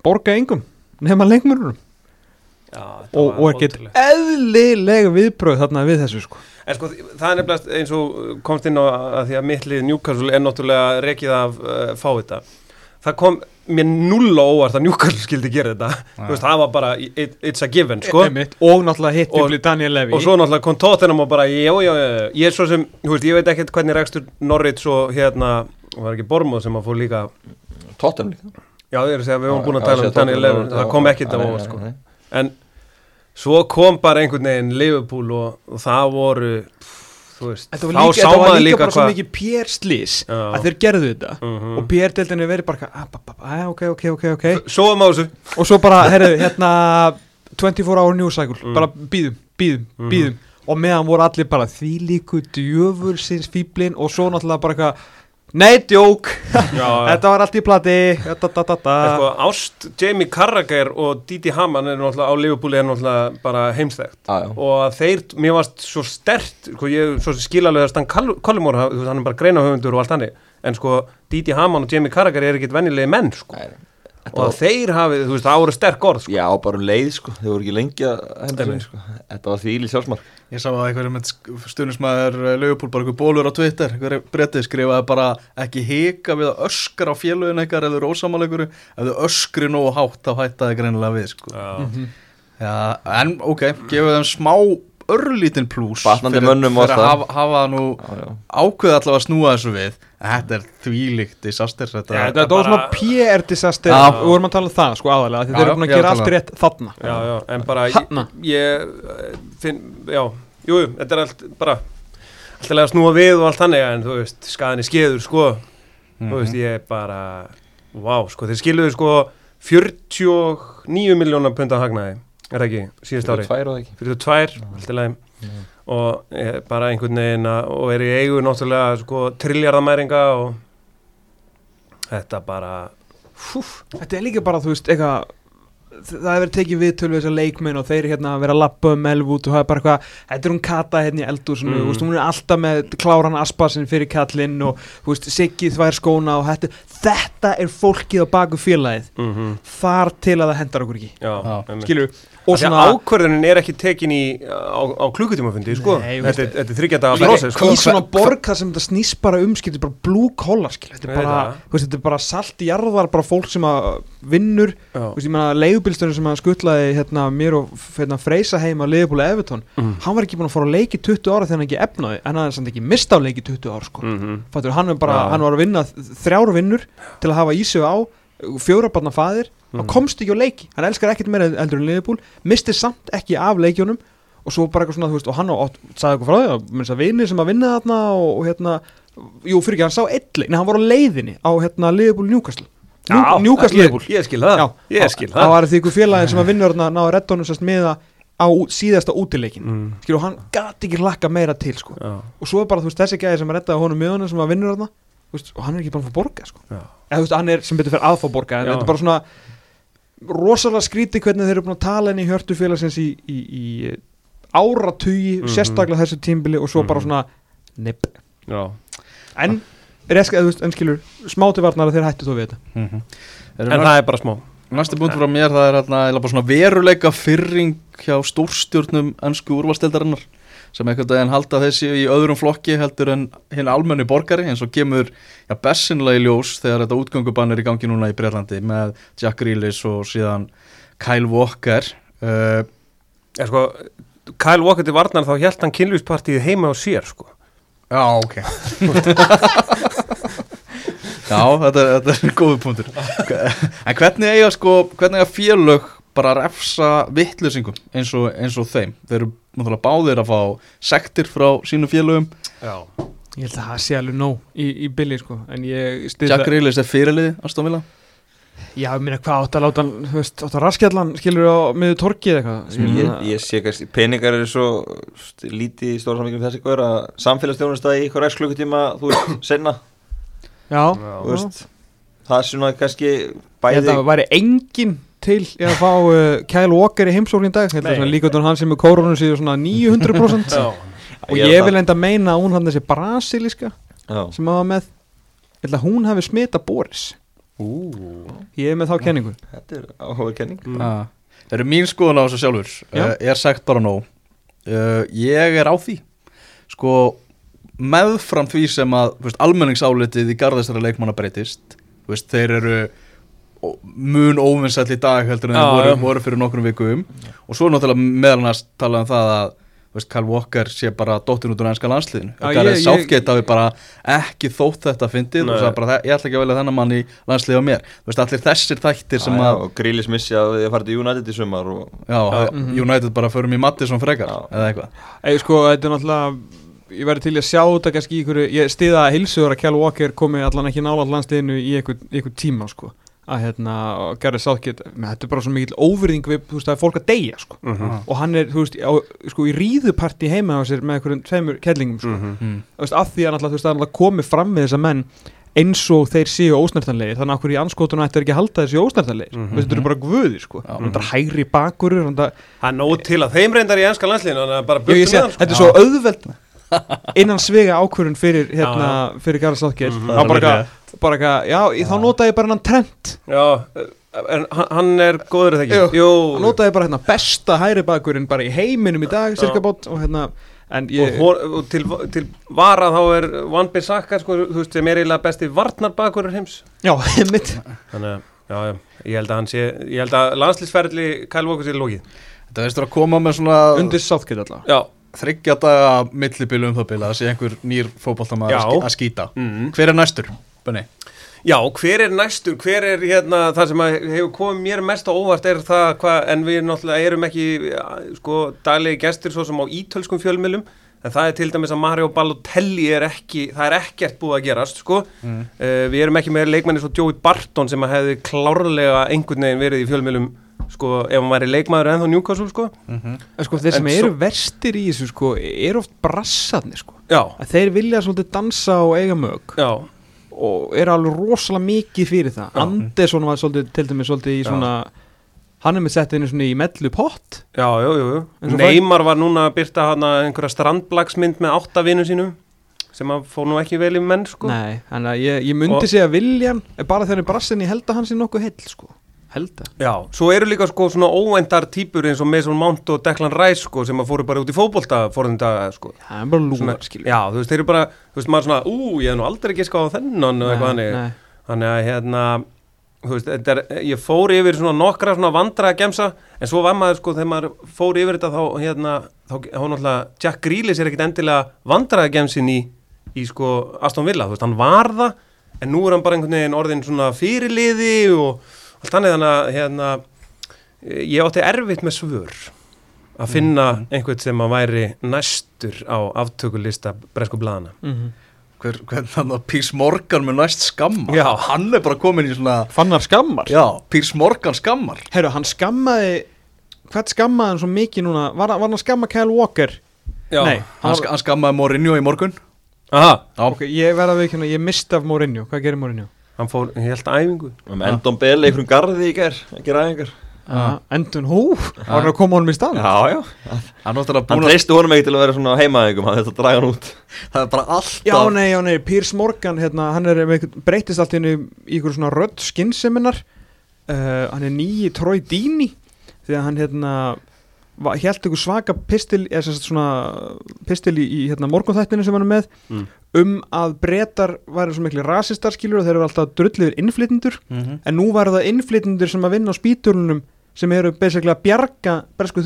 D: borga engum nema
C: þetta
D: og, og er
C: ótrúlegt.
D: eðlilega viðbröð þarna við þessu sko
C: En sko, það er nefnilega eins og komst inn á að því að mittlið Newcastle er náttúrulega rekið af uh, fá þetta. Það kom mér null á óvart að Newcastle skildi gera þetta. Þú veist, það var bara, it, it's a given, sko.
D: Einmitt. og náttúrulega hitt
C: Og-
D: við Daniel Levy
C: Og svo náttúrulega kom Tottenham og bara, já, já, já, ég er svo sem, þú veist, ég veit ekkert hvernig rekstur Norrit svo hérna, var ekki Bormóð sem að fór líka,
E: Tottenham líka
C: já, ég er að segja, við höfum búin að tala um Daniel Levin, það kom ekkert á óvart, sko. En svo kom bara einhvern veginn Liverpool og, og það voru, þú veist, þá
D: líka,
C: sá
D: þetta var
C: maður
D: líka bara svo
C: hvað-
D: mikið Pér slís að þeir gerðu þetta.
C: Mhm.
D: og Pér deildinni verið bara ah, ba, ok, ok, ok, ok.
C: Þessu.
D: Og svo bara, herru, hérna 24 hour news cycle,
C: Mm.
D: bara býðum, býðum,
C: Mhm.
D: býðum og meðan voru allir bara því líku djöfulsins fíblin og svo náttúrulega bara eitthvað Nei, djók, þetta var allt í plati. Da, da, da, da.
C: En sko, Ást, Jamie Carragher og Didi Hamann er náttúrulega á Liverpooli er náttúrulega bara heimstækt
E: já.
C: og að þeir, mér varst svo stert sko, ég, svo skilalega stann Collymore þú veist, hann er bara greinahöfundur og allt hannig en sko, Didi Hamann og Jamie Carragher er ekkit venjulegi menn, sko,
E: Nei,
C: og þeir hafi, þú veist, það voru sterk orð, sko.
E: Já, bara um leið sko, þau voru ekki lengi að henda sig sko. Þetta var því íli sjálfsmark.
B: Ég sá að einhverjum með stundismæður Leopold bara einhver bólur á Twitter. Einhverju brettið skrifaði bara ekki hika við að öskra á félögin eitthvað eru ósamáleikuru, ef þau öskri nógu hátt þá hætta þau greinilega við sko.
C: Já,
B: Já, en ok, gefum þeim smá örlítinn plús
E: Batnandi
B: fyrir,
E: mönnum og
B: fyrir að hafa, hafa nú ákveð allavega að snúa þessu við. En þetta er þvílíkt disaster þetta
D: Já,
B: er,
D: þetta
C: bara-
D: svona PR disaster.
B: Já.
D: Við vorum að tala um það sko aðalega þeir eru búin að gera allt rétt þarna.
C: Já, já, en bara
D: Hanna.
C: ég, ég eh, finn, já, jú, jú, þetta er allt bara alltaf að snúa við og allt þannig en þú veist, skaðin er skeður, sko.
B: Mhm.
C: þú veist, ég er bara vá, sko, þeir skiluðu sko 49 miljónar punta hagnaði, er það ekki, síðust ári
E: Tvær og það ekki
C: 42, alltaf leið og ég, bara einhvern veginn að, og er í eigu náttúrulega sko trilljarðamæringa og þetta bara húf,
D: Þetta er líka bara, þú veist, eitthvað Það hefur verið tekið viðtölu við þessar leikmenn og þeir hérna verið að lappa um elvút og það er bara eitthvað, þetta er hún kata hérna í eldúsinu
C: Mm.
D: veist, hún er alltaf með kláran aspasin fyrir kallinn og þú veist, Siggi þvær skóna og þetta, þetta er fólkið á baku félagið.
C: Mm
D: þar til að það hendar okkur ekki. Skilur,
C: og
D: og
C: svona ákvörðunin er ekki tekin í á, á klukkutímafundi, sko
D: Nei,
C: þetta, er- þetta er þryggjata
D: Líka
C: prósess, sko
D: í svona borg það sem þetta snýst bara um skilur, bara blue collar skilur, þetta er þetta er bara salt í jarðar, bara fólk sem að vinnur
C: Já.
D: Þú veist, ég meina leigubilsturinn sem að skuttlaði hérna, mér og hérna, Freysa heim að Leifbúli Evertón,
C: Mm.
D: hann var ekki búin að fara að leiki 20 ára þegar hann ekki efnaði, en hann er samt ekki mista á leiki 20 ára sko.
C: Mhm.
D: Fattur, hann, er bara, hann var að vinna þrjár vinnur til að hafa í sig á fjóra barna faðir,
C: Mhm.
D: hann komst ekki á leiki hann elskar ekkert meira eldur en Leifbúl misti samt ekki af leikjónum og svo bara eitthvað svona, þú veist, og hann á, sagði eitthvað frá því að minnst að vinni sem að vinna þarna og, og hérna, jú, fyrir ekki, hann sá eitthvað, nei, hann var á leiðinni á hérna Leifbúl Newcastle Newcastle
C: ég,
D: Leifbúl
C: ég skil það,
D: Já,
C: ég skil
D: það
C: það
D: var því ykkur félagin sem að vinnur þarna náðu reddónum sérst miða á ú- síðasta útileikin
C: mm.
D: skilur, hann gati ekki hlakka meira til sko. Og svo er bara, þú veist, þessi gæði sem að reddaði honum miðunum sem að vinnur þarna veist, og hann er ekki bara að fá borga sko.
C: já,
D: eða veist, hann er sem betur fyrir að fá borga en
C: Já.
D: þetta er bara svona rosalega skríti hvernig þeir eru búin að tala inn í hjörtu félagsins í, í, í áratugi,
C: Mhm.
D: sérstaklega þessu tímbili og svo bara
C: Mhm.
D: svona nipp
C: já
D: en, reska, þú veist, en skilur smátivarnar að þeir hættu þó við þetta
B: Mhm.
C: En það er bara smá
B: Næsti búnt frá mér það er hérna, svona veruleika fyrring hjá stórstjórnum ennsku úrvalstildarinnar sem einhvern veginn halda þessi í öðrum flokki heldur en hinn almenni borgari eins og kemur ja, bessinlega í ljós þegar þetta útgöngubann er í gangi núna í Breitlandi með Jack Grealish og síðan Kyle Walker. Uh,
C: En sko, Kyle Walker til Varnar þá held hann kynlýspartíð heima á sér, sko.
B: Já, ok. Já, þetta, þetta er góðu punktur. En hvernig eiga sko hvernig eiga félög bara að refsa vittlusingum eins eins og þeim? Þeir eru náttúrulega báðir að fá sektir frá sínum félögum.
C: Já.
D: Ég held að það sé alveg nóg í, í billi sko. Ég
B: Jack Grealish er fyrirliði Aston Villa?
D: Já, ég meina hvað átt að láta veist, átt að raskjallan skilur á miður torkið eitthvað?
E: Ég,
D: meina-
E: ég sé kannski, peningar eru svo st- lítið í stóra samvíkjum þessi góður að samfélagsstjónust í ykkur reks klukkutíma þú veist, senna,
D: Já,
E: þú veist það er svona kannski
D: ég held
E: bæði
D: að það væri engin til í að fá uh, Kyle Walker í heimsókn í dag. Ég líkvæmdur hann sem er kórónu síður svona 900%
C: Já,
D: og
E: Ég
D: ég vil enda meina að hún hann þessi brasilíska
E: Já.
D: sem hafa með. Ég held að hún hafi smita Boris.
C: Ú.
D: Ég er með þá kenningu.
E: Þetta er áhugaverð kenning.
C: Mm.
B: ah. Það eru mín skoðun á þessu sjálfur.
D: Já.
B: uh, er sagt bara nóg. Uh, Ég er á því. Sko meðfram því sem að þú veist, almenningsálitið í garðastara leikmanna breytist þú veist, þeir eru mun óvinnsæll í dag heldur en
C: Já,
B: þeir voru,
C: já.
B: voru fyrir nokkrum vikum og svo er náttúrulega meðal annars talað um það að þú veist, Kyle Walker sé bara dóttin út úr ennska landsliðinu
D: Já,
B: og Gareth
D: ég-
B: Southgate hafi bara ekki þótt þetta fyndið og
C: Nei.
B: sagði bara ég ætla ekki að velja þennan mann í landsliði á mér þú veist, allir þessir þættir sem
E: Já,
B: að
E: og Grílis missi að þið farið til United í sumar og
B: Já,
D: Mhm.
B: United bara förum í Mattisson frekar
E: Já.
B: eða eitthvað
D: Ei, sko, þetta er náttúrulega ég verði til í að sjá þetta kannski í ykkur ég stiða að hilsuður að Kjell Walker komi allan ekki nála landsliðinu í ykkur, ykkur tíma sko. Að hérna, Southgate menn, þetta er bara svo mikil óvirðing við, þú veist, er fólk að deyja sko.
C: Mhm.
D: og hann er, veist, á, sko, í ríðuparti heima á sér með einhverjum tveimur kellingum sko.
C: Mhm.
B: Mm.
D: þú veist, af því að náttúrulega komið fram með þessa menn eins og þeir séu ósnertanlegir þannig að okkur í anskotunum ættir ekki að halda þessi ósnertanlegir mm
C: Mhm.
D: þetta eru bara guði, sko þetta er hægri þetta,
C: Það er nóg til að þeim reyndar í ennska að hann sko.
D: þetta er svo auðveld innan svega ákvörun fyrir hérna, fyrir Gareth Southgate.
C: Mhm.
D: þá bara eitthvað, bara eitthvað, já, ég- þá nota ég bara hann trend
C: Já, en hann- hann er góður
D: Jú,
C: ekki? Jú,
D: þá nota ég bara hérna besta hægri bakurinn bara í heiminum í dag, cirka bót og hérna, en
C: og,
D: ég
C: hor, og til, til vara þá er Van Bissaka sko, þú veist, sem er eiginlega besti varnarbakurur heims.
D: Já, mitt
C: Þannig að, já, já, ég held að hann sé Ég held að landslýsferðli Kyle Walker sé lókið
B: Þetta veist að koma með svona
D: undir Southgate allavega
C: Já,
B: þryggja daga millibilu um það bila sé einhver nýr fótballtamaður
C: Já.
B: að ský- að skýta
C: mm.
B: Hver er næstur, Benni?
C: Já, hver er næstur, hver er hérna það sem hefur komið mér mest á óvart er það hvað, en við náttúrulega erum ekki sko, daglegi gestir svo sem á ítölskum fjölmilum, en það er til dæmis að Mario Balotelli er ekki það er ekkert búið að gerast, sko
B: Mm.
C: uh, við erum ekki með leikmenni svo Joey Barton sem að hefði klárlega einhvern veginn verið í fjölmilum, sko, ef hann væri leikmaður ennþá Newcastle, sko.
B: Mm
D: En sko, þeir sem
C: En
D: eru
C: svo-
D: verstir í þessu sko, eru oft brassarnir sko.
C: Já,
D: að þeir vilja svolítið dansa og eiga mög
C: já,
D: og eru alveg rosalega mikið fyrir það.
C: Já.
D: Andersson var svolítið, til dæmis svolítið í
C: Já.
D: svona hann er með sett einu svona í mellu pott.
C: Já, Neymar var núna að byrta hana einhverja strandblagsmynd með átta vinum sínum sem að fór nú ekki vel í menn, sko.
D: Nei, þannig að ég, ég myndi
C: Og-
D: segja Viljan er bara þegar hann er brassin, ég held að hann sé nokkuð heill sko. Held að
C: Já, svo eru líka sko svona óvendar típur eins og Mason Mount og Declan Rice sko sem að fóru bara út í fótbolta fórðum dag sko.
D: það er bara lúar skilur
C: já, þú veist, þeir eru bara, þú veist, maður svona, ú, ég hef nú aldrei ekki skáð á þennan og eitthvað
D: nei,
C: þannig. að, hérna, þú veist, er, ég fór yfir svona nokkra svona vandra gemsa, en svo var maður sko, þegar maður fór yfir þetta þá, hérna, þá, þá náttúrulega, Jack Grealish er ekkit endilega vandra gemsin í, í sko Aston Villa, þú veist, hann var það, en nú er hann bara einhvern veginn orðin svona fyrirliði og allt þannig þannig að, hérna, ég átti erfitt með svör að finna einhvern sem að væri næstur á aftökulista bresku blaðana.
D: Mhm.
B: Hver, hvern þannig að Pírs Morgan með næst skammar
C: Já.
B: Hann er bara komin í svona
D: Fannar skammar
B: Já, Pírs Morgan skammar
D: Herru, hann skammaði hvað skammaði hann svo mikið núna var, var hann að skamma Kyle Walker
C: Já.
D: Nei,
B: Hann, hann skammaði Mourinho í morgun
C: Aha,
D: ok, ég verða við ekki ég misti af Mourinho, hvað gerir Mourinho?
C: Hann fór helt æfingu.
E: Með Endon Bell einhverjum garði í ger að gera æfingar
D: Uh, Endun Hú, var hann að koma honum í stað?
E: Já, já.
B: Hann
E: treysti honum ekki til að vera svona heimaæfingum Hann þetta að draga hann út.
B: Það er bara alltaf
D: Já, nei, já, nei, Piers Morgan, hérna, hann er breytist allt í henni í ykkur svona rödd skinnseminar uh, hann er nýji Troy Deeney því að hann, hérna held ykkur svaka pistil pistil í, í hérna, morgunþættinu sem hann er með
C: Mm.
D: um að breytar væri svo miklu rasistar skilur og þeir eru alltaf drulliður innflytjendur
B: Mhm.
D: en nú var það innflytjendur sem að vinna á spíturnum sem eru basically að bjarga bresku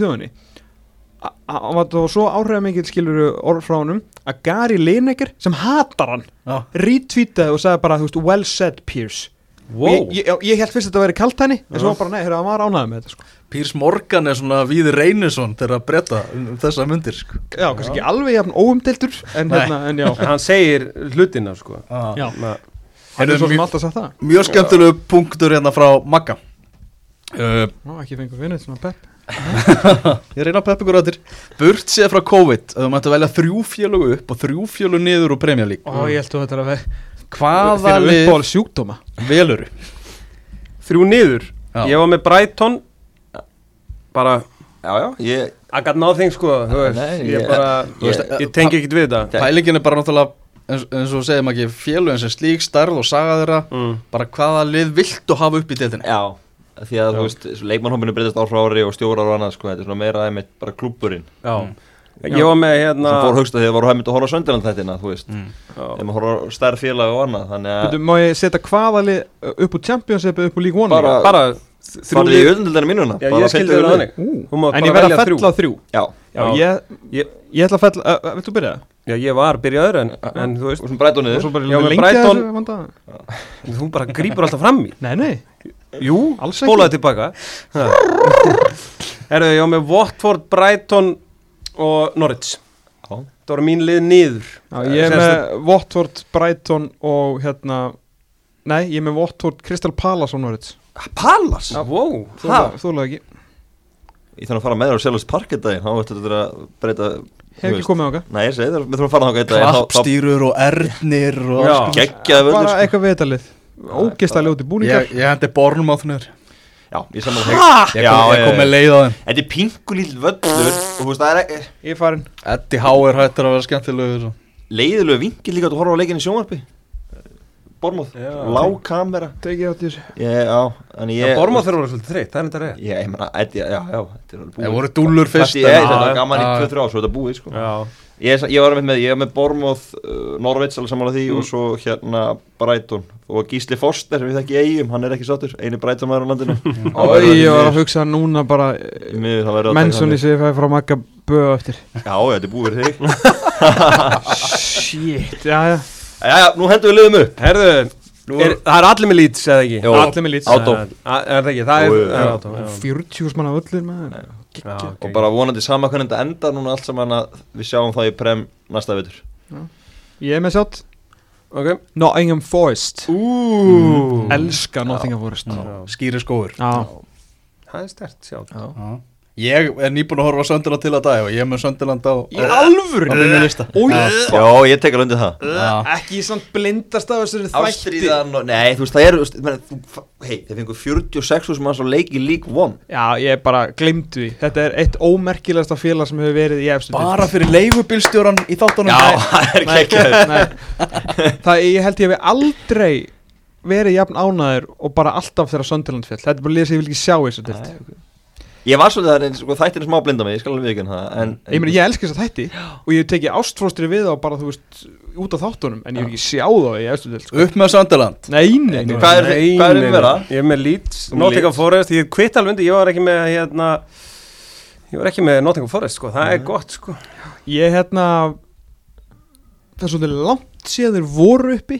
D: a- hann var þá svo áhrifamikil skilur orð frá honum að Gary Lineker sem hatar hann
B: Já,
D: retweetaði og sagði bara veist, well said Pierce
C: Wow.
D: ég, ég, ég held fyrst að þetta væri kaltæni en svo bara nei, hérna, hann var ánægð með þetta sko.
B: Pírs Morgan er svona Víði Reynisson þegar að breyta um þessa myndir sko.
D: já, kannski ekki alveg jafn óumdeltur en, hérna, en já,
C: En hann segir hlutina sko.
B: ah.
D: já.
C: Ma,
D: hann er svo sem alltaf sagt það
B: Mjög skemmtilegu punktur hérna frá Magga uh,
D: Ó, ekki fengur vinnið svona pepp
B: Ég reyna að peppa ykkur áttir Burt séð frá COVID að þú mætti velja þrjú fjölu upp og þrjú fjölu niður úr League
D: Ó, ég held að þetta er að ve-
B: Hvaða lið
D: uppból sjúkdóma
B: veluru?
C: þrjú niður.
B: Já.
C: Ég var með Brighton, bara,
E: Já, já, ég
C: I got nothing sko, þú veist.
E: Nei,
C: ég,
E: ég-
C: bara,
E: ég-
C: ég, ég tengi ekkert við þetta.
B: Pælingin er bara náttúrulega eins, eins og segjum ekki félugin sem slík stærð og saga þeirra
C: Mm.
B: bara hvaða lið viltu hafa upp í deildinni
E: Já, því að þú veist, leikmannhóminu breytist ár frá ári og stjórar og annað, sko, þetta er svona meira einmitt bara klúbburinn
C: Já. Ég var með hérna...
E: sem fór högst að því að voru hægt að horfa á Sönderland þættina, þú veist,
B: mm.
E: Ef maður horfa á stærð félag og annað, þannig að
D: Má ég setja hvaða lið uh, upp úr Championship upp úr League One
E: Bara-?
C: Bara þ- þrjú
E: farið í
C: lið.
E: öðnildina mínuna
C: Já, ég skildi það þannig. Þú
D: En ég verð
C: velja
D: að
C: þrjú.
D: fella þrjú
E: Já,
D: Já,
C: Já.
D: ég,
C: Ég,
D: ég ætla að fella uh, uh, Viltu byrja?
C: já, ég var byrjaður en, en þú veist,
E: og svona breyta
D: Og svo
E: niður
D: bara
C: Já, með
D: lengja
C: Brighton-
D: þessu vanda
C: þú bara grípur alltaf fram í.
D: Nei, nei,
C: Jú,
D: Alls ekki.
C: spólaði tilbaka Erðu, ég var með Watford, Brighton og Norwich. Það voru mín lið niður.
D: Já, ég er með Watford, Brighton og hérna Nei, ég er með Watford Crystal Palace á Norwich.
E: Pallas?
D: Já.
C: Wow
D: Þú laði ekki.
E: Ég þarf að fara með þér á Selhurst Park einn daginn, þá ættu þetta að breyta
D: Hef ekki komið okkar
E: Nei, ég segi það, við þurfum að fara þá- þá-
B: Klappstýrur og ernir og
D: Bara
E: sko.
D: eitthvað vitalið Ógeðslega ljóti búningar.
B: Ég, ég hendi bornum á þennur
E: Já, ég saman það
B: Ég
E: Já,
B: kom, ég kom með leið á þeim.
E: Þetta er pingu lítill völlur og þú veist, það er ekki
D: Ég er farin
B: Eddie Howe er hættur að vera skemmtilegur svo.
E: leiðilegu vingil líka að horfa á leikinni í sjónvarpi. Bormóð, lág kamera.
D: Tekið átt í þessu.
E: Ég, Já, en ég
C: Já, Bormóð þeirra voru svolítið þreytt, það er þetta reyð
E: Ég, ég meina, Eddie, já, já Þetta er alveg búið.
B: Það voru dúllur fyrst
E: Þetta er gaman í
B: já.
E: 2-3 ár, svo þetta búið sko.
C: Já,
E: ég, ég var með, ég var með Bormóð uh, Norveits alveg saman á því og svo hérna Brighton. Og Gísli Foster sem við þekki eigum, hann er ekki sáttur eini Brighton maður á landinu.
D: Og ég var að hugsa núna bara
E: í þannig.
D: sig fæði frá Magga Böð eftir.
E: Já, þetta er búið fyrir þig.
D: Shit, já, já.
E: Já, já, nú hendum við liðum upp.
C: Herðu er, Það er allir með lít, eða ekki?
E: Jó.
D: Allir með
C: er það ekki, það er,
E: Jú, jú,
C: það er
E: já.
C: átó já.
D: 40 manna völlur maður
C: Já, ok.
E: og bara vonandi sama hvernig þetta endar núna allt saman að við sjáum það í prem næsta vitur
D: Ég er með sjátt
C: Ok.
D: Nottingham Forest.
C: Úúúú
D: Elska Nottingham Forest.
B: Skýri skóur
D: Já,
C: Það er stert, sjá
B: Já. Ég er nýbúin að horfa Sönderland til að dag og ég er með Sönderland á
D: í alvöru?
B: á minni lista.
D: Új,
E: Já, ég tek alveg undir það.
B: Já.
D: ekki samt blindast af þessari þætti.
E: Og, nei, þú veist, það þú, hei, þeir fengur 46 manns á leik í League One.
D: Já, ég bara glimtu því. Þetta er eitt ómerkilegasta félag sem hefur verið í efstu.
B: Bara fyrir leigubilstjóran í þáttunum?
E: Það er.
D: Það ég held ég hef aldrei verið jafn ánæður og bara alltaf þegar Sönderland fjall Þetta er bara sem ég vil ekki sjá þessu dild
E: Ég var svolítið það, en sko, þættin er smá blinda mig, ég skal alveg viðkynna það en,
D: Ég meina, ég elska þess að þætti og ég hef tekið ástfróstri við á bara, þú veist, út af þáttunum en ég vil ekki sjá þá í efstu dild sko.
B: Upp með Sönderland
D: Nei, nei, nei
E: Hvað er-
C: Nei,
E: hvað er
C: nei,
E: um vera?
C: nei. Ég er með
E: með
C: Nottingham. Forest Ég er kvitt alveg undir, ég var ekki með hérna Ég var ekki með Nottingham Forest, sko Það er gott, sko
D: Ég hérna Það er svolítið langt síðan þeir voru uppi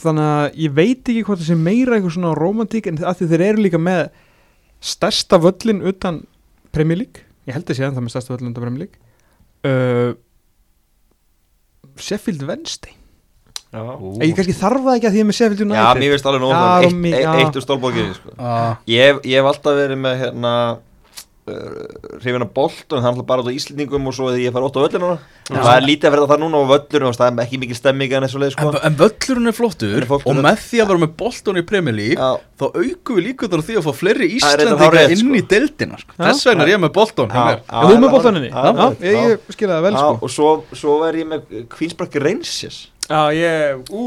D: Þannig að ég veit ekki hvort það sé meira eitthvað svona romantík en að því þeir eru líka með stærsta völlin utan Premier League Ég held að sé ennþá með stærsta völlin utan Premier League uh, Sheffield Wednesday
E: Já,
D: Ég kannski þarf það ekki að því ég er með Sheffield
E: já
D: United
E: mér veist alveg nóg
D: Já,
E: um eitt, eitt,
D: já.
E: eitt úr stólbókinni sko.
B: Já.
E: ég, hef- ég hef alltaf verið með hérna hrifin af bolt og það er alltaf bara út á Íslendingum og svo þegar ég fær ótt á völlinu það er lítið að verða það núna á völlinu og það er ekki mikil stemming en sko.
B: En, en völlurinn er flottur
E: flottur.
B: og með því að vera með bolton í Premier League
E: Já.
B: þá aukum við líka þar því að fá fleiri
E: Það er reyndar
B: Íslendinga
E: hárrétt,
B: inn
E: sko.
B: í deildina sko. Þess vegna er ég með.
D: Er þú með
E: Já,
D: ég, ég skilja það vel sko
E: og svo, svo er ég með Queensbrook Rangers
C: Já, ég, ú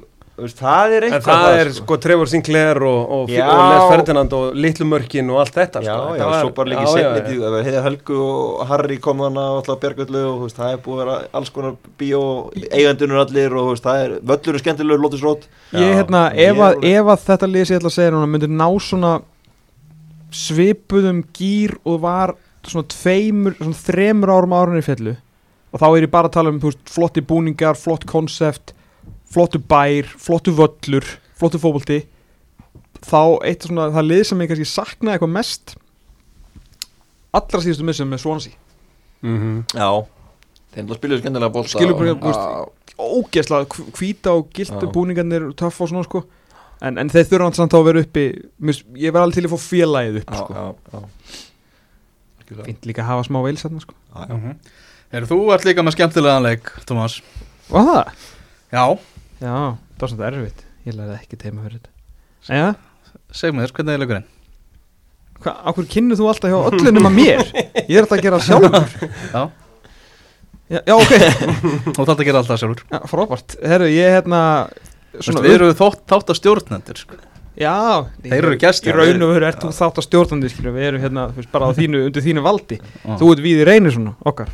E: Þú veist, það er
C: En
E: eitthvað
C: það er, sko, Trevor Sinclair og, og, og Les Ferdinand og Litlu Mörkin og allt þetta,
E: Já,
C: sko.
E: já,
C: Þetta
E: svo
C: var-
E: bara líka
C: já,
E: setni Heiða Helgu og Harry kom þarna og alltaf Björgullu og veist, það er búið að vera alls konar bíó eigandunur allir og veist, það er völlurinn skemmtilegur, lótus rót
D: Ég hérna, ef að, ef að þetta lýs ég ætla að segja núna myndi ná svona svipuðum gýr og var svona tveimur, svona þremur árum árunni fjallu og þá er ég bara að tala um þú veist, flotti búningar, flott konsept flottu bær, flottu völlur flottu fótbolti þá eitt svona, það lið sem ég kannski saknaði eitthvað mest allra síðustu missum með Swansea
C: Mhm.
E: Já, þeim spiluðu skemmtilega bólta
D: Skilur bara, ógeðslega hvíta og gildu
E: Já.
D: búningarnir og töff og svona sko en, en þeir þurfa þá að vera uppi ég var alveg til að fá félagið upp
E: Já,
D: sko.
E: já, já Algjörlega.
D: fint líka að hafa smá veils hérna sko.
E: Já, já.
B: Mhm. Er þú ert líka með skemmtilegan leik, Thomas?
D: var það?
B: Já,
D: já, það var svona erfitt. Ég lærði ekki teima fyrir þetta. Eða,
B: seg mér, hvernig er leikurinn?
D: hvað, ákveð kynnu þú alltaf hjá öllum nema mér? Ég er alltaf að gera sjálfur.
B: Já,
D: já, já ok,
B: þú þátt að gera alltaf sjálfur.
D: Já, frábært. Herru, ég hérna
B: Svona, Við erum þótt, þátt að stjórnendur sko.
D: já,
B: Þeir eru gestir.
D: í raun og veru ert þú þátt að stjórnandi skilur, við erum hérna, þú veist, bara á þínu, undir þínu valdi. Þú ert við í reynir svona, okkar.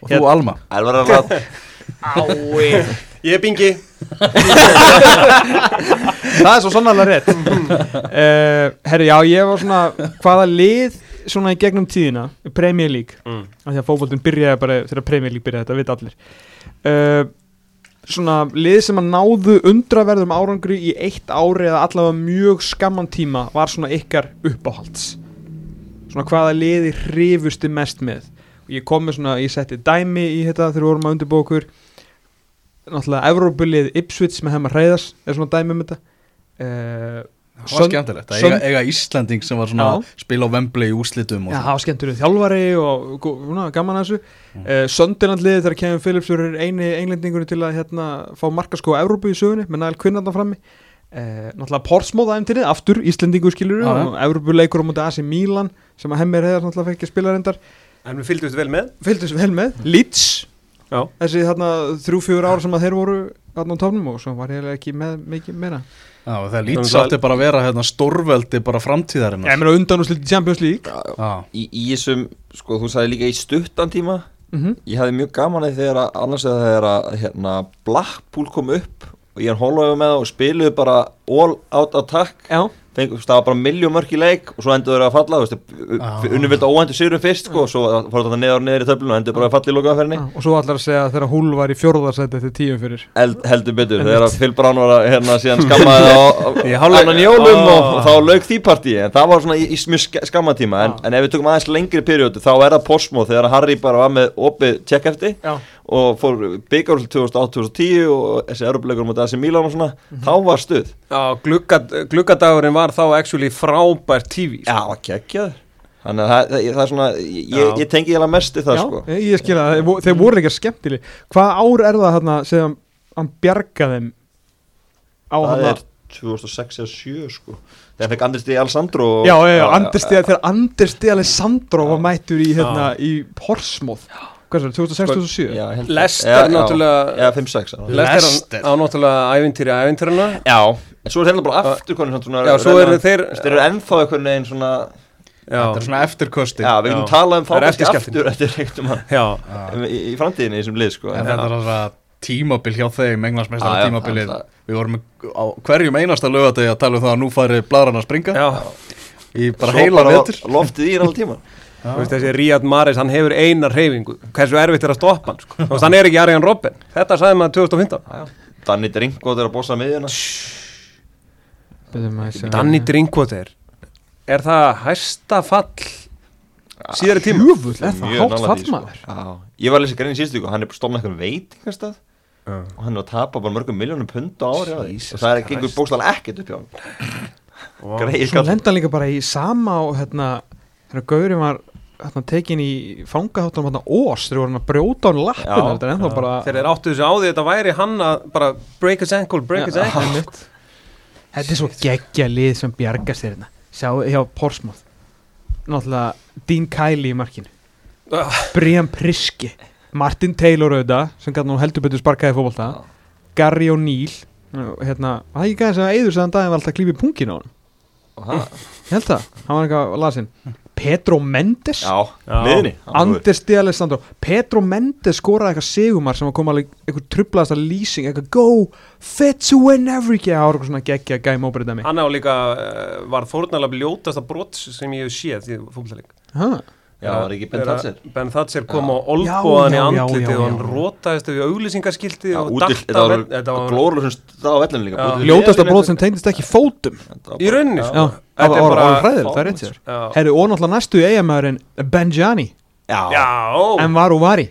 B: Og þú Alma.
E: Elvar er að
D: ái
C: Ég er bingi.
D: Það er svo sannlega rétt. Uh, herru, já, ég var svona hvaða lið svona í gegnum tíðina Premier League,
C: mm.
D: af því að fókbóltinn byrjaði bara þegar Premier League byrjaði, þetta veit allir. Uh, svona lið sem að náðu undraverðum árangri í eitt ári eða allavega mjög skamman tíma var svona ykkar uppáhalds. Svona hvaða liði hrifusti mest með? Og ég kom með svona, ég setti dæmi í þetta þegar við vorum að undirbúa okkur náttúrulega Evrópulið Ipswich með hemmar Hreiðars er svona dæmi um þetta. Uh,
B: Það var skemmtilegt, að eiga, eiga Íslanding sem var svona að spila á Wembley í úslitum og
D: Já, það var skemmtileg þjálfari og svona, gaman að þessu. Mm. uh, Söndirlandliðið þegar Kevin Phillips verður eini englendingur til að hérna, fá markaskó á Evrópu í sögunni með næl kvinnandan frammi. Uh, Náttúrulega Portsmouth æfntirið, aftur Íslendingur skilur og Evrópuleikur á mútið AC Milan sem að hemmir hefðar náttúrulega fekk að
C: En við fylgdumst vel með.
D: Fylgdist vel með, Leeds
C: Já.
D: þessi þarna þrjú, fjögur ár sem að þeir voru þarna á topnum og svo var ég ekki með mikið meira.
B: Já, það lít
C: Þannig að-
B: sátti bara að vera hérna, stórveldi bara framtíðarinnar.
D: Ég meina undan og slítið Champions League.
B: Já,
E: í, í þessum, sko þú sagði líka í stuttan tíma
D: mm
E: ég hafði mjög gaman að þegar að annars eða þegar að hérna, Blackpool kom upp og ég hann hólaði með það og spiluðu bara all out attack.
D: Já,
E: fengu, það var bara miljón mörk í leik og svo endur þeir að falla
B: Ah.
E: unnum vildi óhæntu sigurum fyrst sko, og svo fór þetta neðar og neðar í töflun og endur bara að falla í lokaðferðinni
D: Já, og svo allar að segja að þegar Hull var í fjórðarsæti eftir tíum fyrir.
E: Eld, heldur betur, þegar að Phil Brown var að hérna síðan skammaði á, annan jólum
C: Ó.
E: og, og þá lauk því partí en það var svona í, í mjög sk- skamma tíma en,
D: Já.
E: en ef við tökum aðeins lengri periódu þá er það Portsmouth þegar Harry bara var með opið
D: Já,
E: og fór byggarúl 2008-2010 og þessi erupleikur mútið AC Milan og svona þá var stuð.
C: Já, gluggadagurinn var þá actually frábær TV
E: Já, geggjaður. Þannig að það, það, það er svona, ég, ég tengi ég mest í það
D: já
E: sko.
D: ég skil að þeir, vo- þeir voru ekki skemmtileg Hvað ár er það hérna sem hann bjargaði þeim á
E: Það
D: hann
E: er 2006 eða 7 sko. Þegar fekk Andris D. Alessandro og-
D: Já, já, já, Anders Stíða, þegar Anders Stíða Alessandro var mættur í, hérna, í Portsmouth. Hvað er það, 2006-2007?
E: Já, held-
C: Leicester
E: Já, já,
C: náttúrulega-
E: Já, 5-6 já.
C: Lester
B: Leicester.
C: á náttúrulega ævintýri ævintýrina
E: Já, en svo er þeirra bara aftur konur svona,
C: Já, svo eru þeir
E: Þeir eru ennþá einhvern veginn svona
C: Já,
B: þetta er svona eftirkosti
E: Já, við
C: Já.
E: talað um þá
C: Það er
E: kannski aftur eftir
C: já,
E: í, framtíðinni í þessum lið sko.
B: En þetta er alltaf tímabil hjá þeim,
E: Já,
B: englandsmeistara
E: já,
B: tímabilið. Við vorum á hverjum einasta lögadegi að tala um það að nú færi bladran að springa.
C: Já.
B: Í bara
E: Svo
B: heila
E: bara
B: vetur.
E: Loftið í alveg tíma
C: Þú veist, þessi Riyad Mahrez, hann hefur eina reyfingu hversu erfitt er að stoppa hann sko. Hann er ekki Arjan Robben. Þetta sagði maður 2015
E: Danny Drinkwater er að bossa miðjuna
C: Danny Drinkwater. Er það hæsta fall síðari tíma?
D: Jöfull, er það
E: Mjög
D: hátt
E: því, sko. Já, ég var að lesa grein í síðustu viku, hann er stofnað eitthvað veitingastað
C: Já.
E: og hann er að tapa bara mörgum miljónum pund á ári á því. Og það er
C: Christ.
E: gengur bókstæðan ekkert upp hjá hann. Greið
D: Svo lenda líka bara í sama og hérna, þegar Gaurin var hérna, tekin í fangaháttunum hérna ós, þeir voru hann að brjóta er ennþá bara
C: þegar þeir áttu þessu á því þetta væri hann að bara break his ankle, break his
D: Já,
C: ankle.
D: Einmitt. Þetta er svo geggja lið sem bjargast þér hérna. Sjá hjá Portsmouth. Náttúrulega Dean Kiley í markinu.
C: Ah.
D: Brian Priske. Martin Taylor auðvitað sem gæti nú heldur betur sparkaði fótbolta.
E: Já.
D: Gary O'Neill. Hérna, það er ekki sem að Eiður sagðan daginn var alltaf að klífi pungin á hann Ég held það, hann var eitthvað lasinn Pedro Mendes.
E: Já,
C: Já.
E: miðni
D: Anders Di Alessandro. Pedro Mendes skoraði eitthvað sigumar sem að koma alveg eitthvað trublaðast að lýsing eitthvað go, fit to win every game. Það var eitthvað svona geggja gæm óbyrðið dæmi.
C: Hann á líka uh, var fórnalega ljótasta brot sem ég hef séð því fólkleik
E: Já, var ekki Ben Thatcher?
C: Ben Thatcher kom
E: Já.
C: á olbóðan í
D: Já, já,
C: andlitið
D: já,
C: og hann
D: já.
C: rótaðist við auglýsingaskilti
E: Já,
C: og
E: úti,
C: datt
E: þetta var, glórulega stað á vellinu líka
C: Já.
D: Ljótasta
E: liðinu-
D: bróð sem tegndist ekki fótum.
C: Í rauninni
D: já,
C: sko.
D: það
C: Þetta er
D: var hræðilegt, það er rétt sér
C: Já.
D: herru, og náttúrulega næstu eigamæðurinn Benjani,
E: Já,
C: Já,
D: en var og var í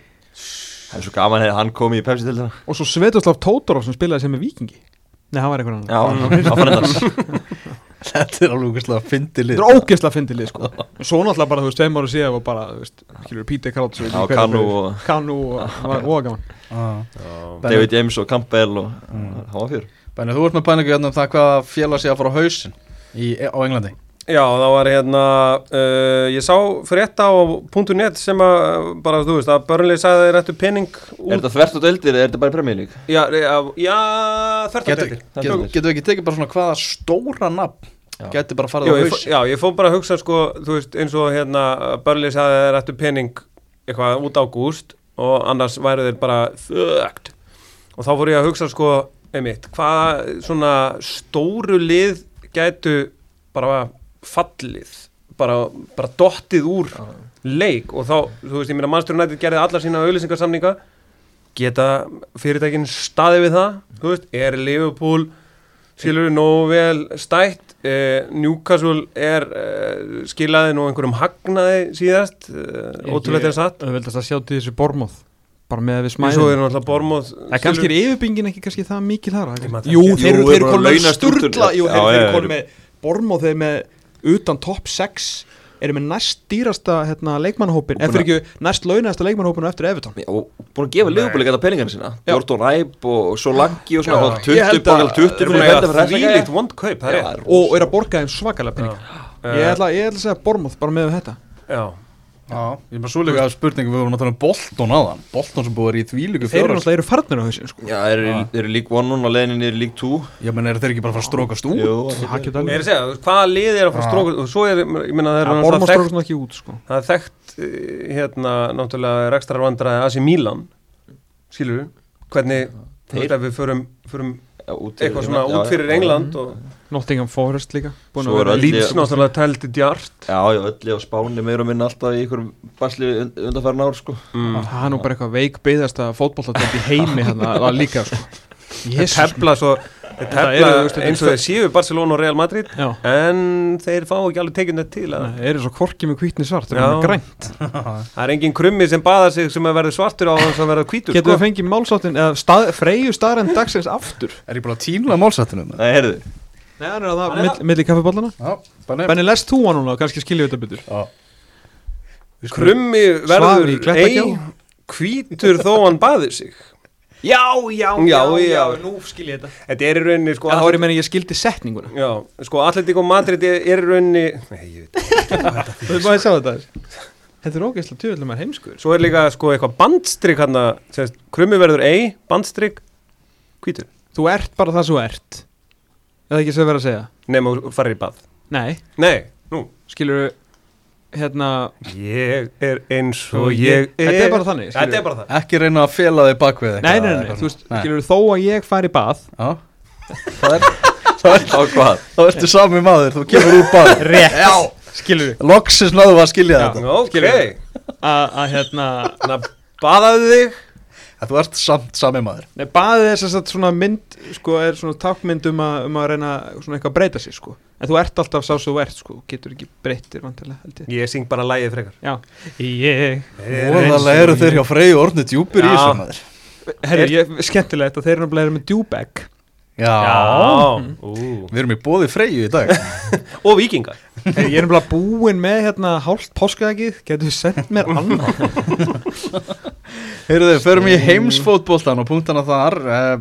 E: það er svo gaman að hann kom í Pepsi til þetta
D: og svo Svetoslav Tótorov sem spilaði sem með vikingi nei, hann var eitthvað
E: Já,
D: annar
E: á frendans
B: Þetta er alveg úrslega að fyndi lið
D: þetta er ógeðslega fyndilið sko. Svo náttúrulega bara, þú veist, tveim ára síðan var bara, þú veist, Peter Crouch
E: Já, Kanu og
D: Kanu og það var óga gaman.
E: David James og Campbell og hann var fjör.
B: Benni, þú ert með pælingu hérna um það hvað félag sé að fara á hausinn í, á Englandi
C: Já, það var hérna uh, ég sá frétta á .net sem að bara, þú veist, að börnlega sagði þeir ættu penning
E: Er þetta þvert og deildir eða er þetta bara League?
C: Já, já, já þvert að
B: Getur
C: deildir
E: Það
B: getu,
E: er
B: getu ekki tekið bara svona hvaða stóra nafn
E: Já.
B: geti bara
C: Já,
B: farið á
C: ég, fó-
B: hausinn
C: já, ég fór bara að hugsa sko, þú veist, eins og hérna Börli sagði þeir ættu pening eitthvað út ágúst og annars væru þeir bara þögt og þá fór ég að hugsa sko, einmitt, hvað svona stóru lið gætu bara fallið bara, bara dottið úr leik og þá, þú veist, ég meina mannstur nættið gerði alla sína auðlýsingarsamninga geta fyrirtækin staði við það, þú veist, er Liverpool skilur við nógu vel stætt? Eh, Newcastle er eh, skilaði nú einhverjum hagnaði síðast eh, ótrúlega er satt.
D: Það veldast að sjá til þessu Bormóð bara með við
C: er náttúrulega Bormóð
D: En kannski er yfirbyggingin ekki kannski það mikil þar
C: Ég
D: Jú, eru
E: Jú,
D: þeir
E: eru
D: eru konum með
E: Já,
D: þeir eru konum með Bormóð þeir með utan topp 6 eru með næst dýrasta hérna, leikmannahópin ef fyrir ekki næst launasta leikmannahópin á eftir Evertón
E: Já, og búin að gefa Liverpool eitthvað peningana sína. Jordan Ræp og Solanki og svona
C: Já,
E: fá
D: ég
E: 20,
D: held að-
E: borgar 20
C: Þeir eru
E: fyrir
C: búin að
E: þetta
C: eiga
E: fyrir
C: þvílíkt vond kaup, það er
E: Já,
C: rétt
D: og er að borga þeim svakalega pening. Ég ætla, ég ætla að segja Bormóð bara með þetta.
C: Já,
B: ég er bara svo líka að spurningu við vorum að tala um Bolton aðan Bolton sem búið að vera í þvílíku
D: þeir eru
B: fjóras
D: náttúrulega eru farnir á hausin sko.
E: Já, þeir eru- eru lík 1 núna niður í lík 2
B: Já, menn eru þeir ekki bara að fara að strókast út?
E: Jú,
D: það geta
C: ég er
D: alveg
C: að segja, hvaða lið er að fara
B: Já.
C: stróka og svo er, ég meina það er náttúrulega þekkt
D: strókast nú ekki út sko.
C: það er þekkt eh, hérna náttúrulega rekstrar vandræði Asi Milan. Skilur við, hvernig þú
E: Þeir-
C: veist ef við förum, förum eitthvað svona út fyrir. England og
D: Nottingham Forest líka búin að
E: er
D: vera
C: Leeds náttúrulega tældi djart
E: Já, já, öllu á Spáni meira og minna alltaf í einhverjum basli undanfærin ár sko
C: mm.
D: það er nú bara eitthvað veik byggðasta fótbolladöld í heimi hérna það líka sko.
C: Þeir tefla svo þeir
D: Þetta
C: tefla
D: þetta
C: eins og þeir séu Barcelona og Real Madrid
D: já.
C: en þeir fá ekki alveg tekinu til að
D: Það eru svo korki með hvítni svart Það
C: Já.
D: er grænt.
C: Það er engin krummi sem baða sig sem að verða svartur á þess að verða hvítur
D: Getur
C: sko.
D: við fengið málsáttin eða stað, freyju staðrænt dagsins aftur?
B: Er ég bara að tíla málsættinu?
E: Nei, heyrðu.
D: Nei, hann er að það mill, milli kaffiballana
B: Já, bara
D: Benni, lest þú hann núna? Og kannski skiljum við þetta betur.
B: Já.
C: Krummi verður ei hvítur þó hann baði sig
D: Já, já,
C: Já, já.
D: Nú skil ég þetta.
C: Þetta er í rauninni sko
D: Já, þá er ég meina ég skildi setninguna.
C: Já, sko Atletico Madrid er, í rauninni Nei, ég veit
D: Þú veit maður að sjá þetta Þetta er ógeðslega tjóðlega maður heimskur.
C: Svo er líka sko eitthvað bandstrik hann að Krummi verður ei, bandstrik Hvítur.
D: Þú ert bara það sem þú ert. Eða ekki sem verið að segja?
C: Nefn að fara í bað.
D: Nei,
C: Nei, nú.
D: Skilur Hérna
C: Ég er eins
D: og
C: og ég er
D: Þetta er bara þannig
C: Þetta er bara það.
B: Ekki reyna að fela þig bakvið
D: Nei, nei, nei, nei, þú veist, skilur þó að ég fari í bað
B: Já. Það er Það er
E: Á hvað?
B: Þá ertu sami maður, þú kemur úr bara
D: Rétt Já, skilur við
B: Loksins náðu að skilja
D: Já.
B: þetta.
C: Ok,
D: Skilurðu? Að hérna
C: þannig að baðaðu þig.
B: Að Þú ert samt sami maður.
D: Nei, baðið er sem sagt svona mynd sko, er svona tákmynd um að, um að reyna svona eitthvað að breyta sér sko en þú ert alltaf sá þú ert sko, getur ekki breyttir vantilega held ég.
C: Ég syng bara lægið frekar.
D: Já, ég
B: Óðalega eru þeir hjá Freyju orðinu djúpir í
C: Já.
B: þessu maður.
D: Herri, ég, skemmtilegt að þeir eru náttúrulega með djúbeg
B: Já.
C: Ú.
B: Við erum í bóði Freyju í dag.
C: Og vikingar
D: ég er náttúrulega búinn með hérna hálft páskaðegið, getur sendt mér annað?
B: Heyrðu þið, förum í heimsfótboltan og punktana þar. Eh,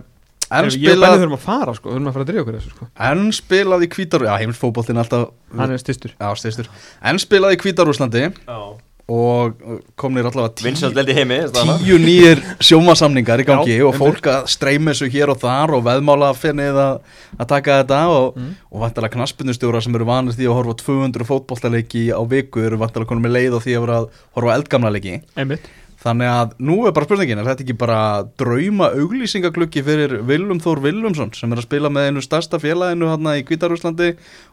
B: En
D: Herri, Ég og Benni
B: spilað
D: þurfum að fara sko, þurfum að fara að drýja okkur þessu sko.
B: En spilað í kvítar Já, heimsfótboltin alltaf
D: Hann er styrstur
B: Já, styrstur En spilað í kvítarúslandi
C: Já.
B: Og komnir allavega tíu,
E: Vinsjöld leld í heimi
B: tíu nýjir sjómasamningar í gangi
D: Já,
B: Og fólk að streyma þessu hér og þar Og veðmála finnið að, að taka þetta Og,
D: Mm.
B: og vantilega knaspinnustjóra sem eru vanir því að horfa á 200 fótboltaleiki á viku Eru vantilega konum með leið á því að að Þannig að nú er bara spurningin, er þetta ekki bara drauma auglýsingagluggi fyrir Willum Þór Willumsson sem er að spila með einu stærsta félaginu hann í Kvítarúslandi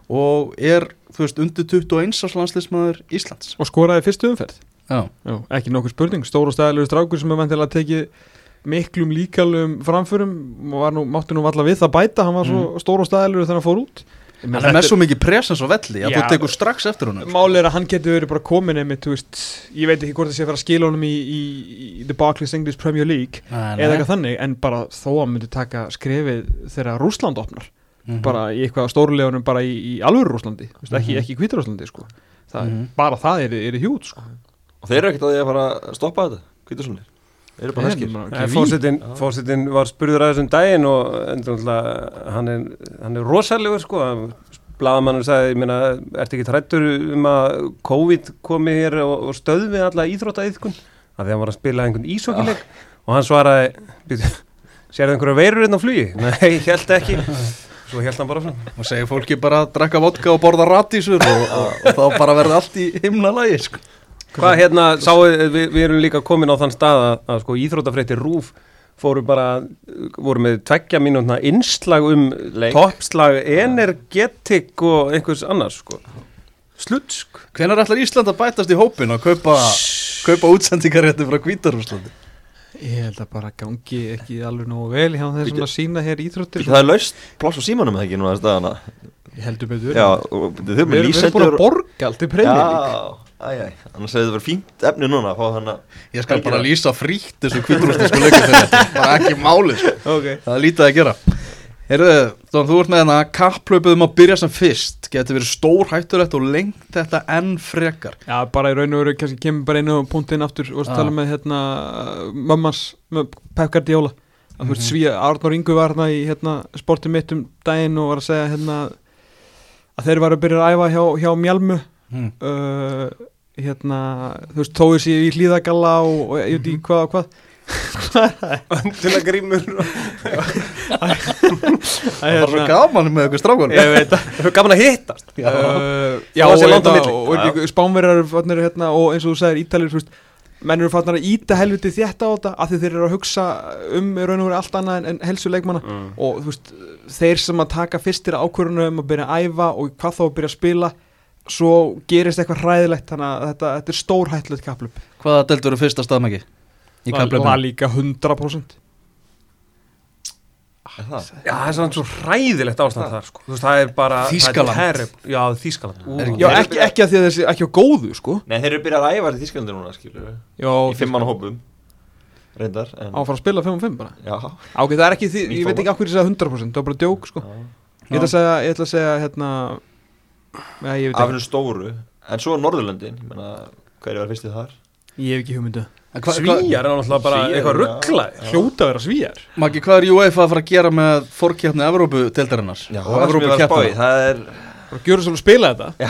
B: og er, þú veist, undir 21 árs landslismæður Íslands.
D: Og skoraði fyrstu umferð.
B: Já,
D: Já, ekki nokkuð spurning, stór og stæðilegur strákur sem er vantilega tekið miklum líkalum framförum. Og nú, mátti nú valla við það bæta, hann var svo stór og stæðilegur þegar hann fór út Meina,
B: hann er með svo mikið presens á velli að
D: Já.
B: þú tekur strax eftir honum.
D: Mál er að hann getur verið bara komin einmitt, þú veist, ég veit ekki hvort það sé að fara að skila honum í, í, í The Barclays English Premier League
B: Nei,
D: eða eitthvað þannig, en bara þó að myndi taka skrefið þegar Rússland opnar
B: Mhm.
D: bara í eitthvað stórlegunum bara í, í alvöru Rússlandi, mm ekki,
B: Mhm.
D: ekki Hvítarússlandi sko. það,
B: Mhm.
D: bara það er, er hjút sko.
E: Og þeir eru ekkert að því að fara að stoppa þetta Þeir eru bara heskir
C: Nei,
D: ekki
C: Fórsetin, var spurður að þessum daginn og hann er, hann er rosalegur sko. Blaðamannur sagði, ég meina, ertu ekki trættur um að COVID komi hér og, og stöðvi alla íþróttaiðkun? Að því hann var að spila einhvern ísókileik og hann svaraði, sérðu einhverja veirur hérna á flugi? Nei, ég held ekki. Svo held hann bara svona
B: og segir fólki bara að drakka vodka og borða ratísur og, og, og þá bara verði allt í himnalagi sko.
C: Hvað hérna, sáu, við, við erum líka komin á þann stað að, að sko íþróttafréttir rúf fóru bara, voru með tveggja mínútna innslag um
E: Leik.
C: toppslag energetik og einhvers annars sko. Slutsk.
B: Hvenær ætlar Ísland að bætast í hópin og kaupa, kaupa útsendingarétti frá Kvítarúslandi?
D: Ég held að bara gangi ekki alveg nógu vel hjá þeir sem
E: Bíddu.
D: að sína hér íþróttir.
E: Það er laust pláss á símanum eða ekki núna þess dagana
D: Ég heldur betur.
E: Já, og þau erum
D: erum við erum búin
E: lísendur
D: að borga allt í premjölík
E: Já, æj, æj, annars hefði þetta verið fínt efni núna að fá þannig að
B: Ég skal bara
E: það.
B: lýsa frítt þessu kvíturústísku leikum fyrir þetta Bara ekki máli sko.
D: Ok.
B: Það er lítið að gera. Heyrðu, Dón, þú ert með hérna kapplöpuð um að byrja sem fyrst. Getur verið stór hættulegt og lengt þetta enn frekar.
D: Já, bara í raun og veru, kannski kemur bara einu punktinn aftur. Og tala með hérna mömmans, með Pep Guardiola. Að þú veist, Svíja, Arnór Ingu var hérna í hérna sportið mitt um daginn og var að segja hérna að þeir varu að byrja að æfa hjá, hjá Mjálmu
B: hmm.
D: uh, hérna, þú veist, tóið sér í hlýðagalla og, og ég veit ekki hvað og hvað.
C: Önduna grímur
B: Það? Var svo gaman með eitthvað strákun
D: Ég veit það
C: Það er gaman að hittast.
B: Já.
D: Uh, Já, og, eru farnir hérna og eins og þú sagðir ítalir þú veist, menn eru farnir að íta helviti þétta á þetta af því þeir eru að hugsa um í raun og veru allt annað en, en helsu leikmanna.
C: Mm.
D: og þú veist, þeir sem að taka fyrstir ákvörðunum um að byrja að æfa og hvað þá að byrja að spila svo gerist eitthvað hræðilegt þannig að þetta, þetta er stór hættulegt kaplum
B: Hvaða deldur eru fyrsta staðmæki? Í
D: Það líka 100%
E: Er það?
C: Það er svona svo hræðilegt ástand þar sko. Þú veist, það er bara það er terrible. Já, Þískaland
B: Er
D: Já, ekki, ekki að því að þessi ekki á góðu sko
E: Nei, þeir eru byrjað að æfa til Þísklandi núna, skilur við
D: Já,
E: Í fimm manna hópum Reyndar, en
D: á að fara að spila 5-5 bara
E: Já,
D: Ok, það er ekki því, ég veit ekki af hverju ég segja 100% það var bara djók sko
E: já.
D: Ég ætla að segja, Nei,
E: Af hennu stóru En svo Norðurlöndin, ég meina Hverju var fyrstið þar?
D: Ég hef ekki hugmyndu
B: hva-
C: Svíjar er náttúrulega bara
E: Svíar,
C: eitthvað
E: já.
C: rugglaði
D: Hljóta að vera svíjar
B: Maggi, hvað er UEFA að fara að gera með fórkjafni Evrópu-deldarinnar?
E: Já,
B: og
E: það að? Það er
D: Bara gjöru svolítið að spila þetta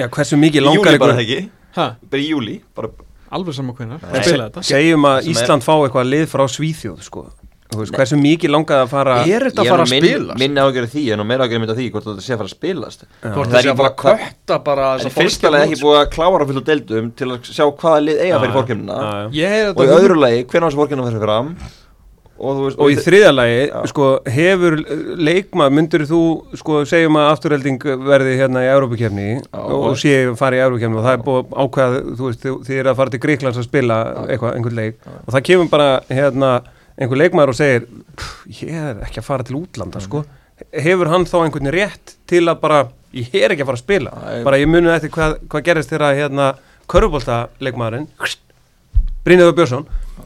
C: Já, hversu mikið
E: í
C: langar
E: júli bara
C: ykkur
E: ekki
D: Ha,
E: Bara í júli Bara
D: alveg saman hvernig
E: Nei.
D: Spila þetta
C: Segjum að Ísland fá eitthvað lið frá Svíþjóð sko. Þú veist, Hversu mikið langaði að fara
B: Er þetta að fara að spilast?
E: Minn ágjörði því, en meira ágjörði mynd af því Hvort þetta sé að fara að spilast.
B: Hvort
E: er
B: sé að fara að
E: að-
B: kötta bara
E: En í lagi ekki búið að klára fyrir deildum Til að sjá hvaða lið eiga
C: Já, já.
D: Ég hef
E: Og í
D: þetta
E: öðru lagi, hvernig á þessu fórkjöfnina fyrir fram? Og þú veist
C: Og í þriðja lagi, sko, hefur leikmað, myndur þú, sko, segjum að afturhelding verði hérna í Európukefni og, og sé fara í Európukefni og það er búið að að að einhver leikmaður og segir, "Pff, ég er ekki að fara til útlanda, sko, hefur hann þá einhvern rétt til að bara, ég er ekki að fara að spila, bara ég muni eftir hvað, hvað gerist þegar, hérna, körubólta leikmaðurinn, Brynjaður Björnsson,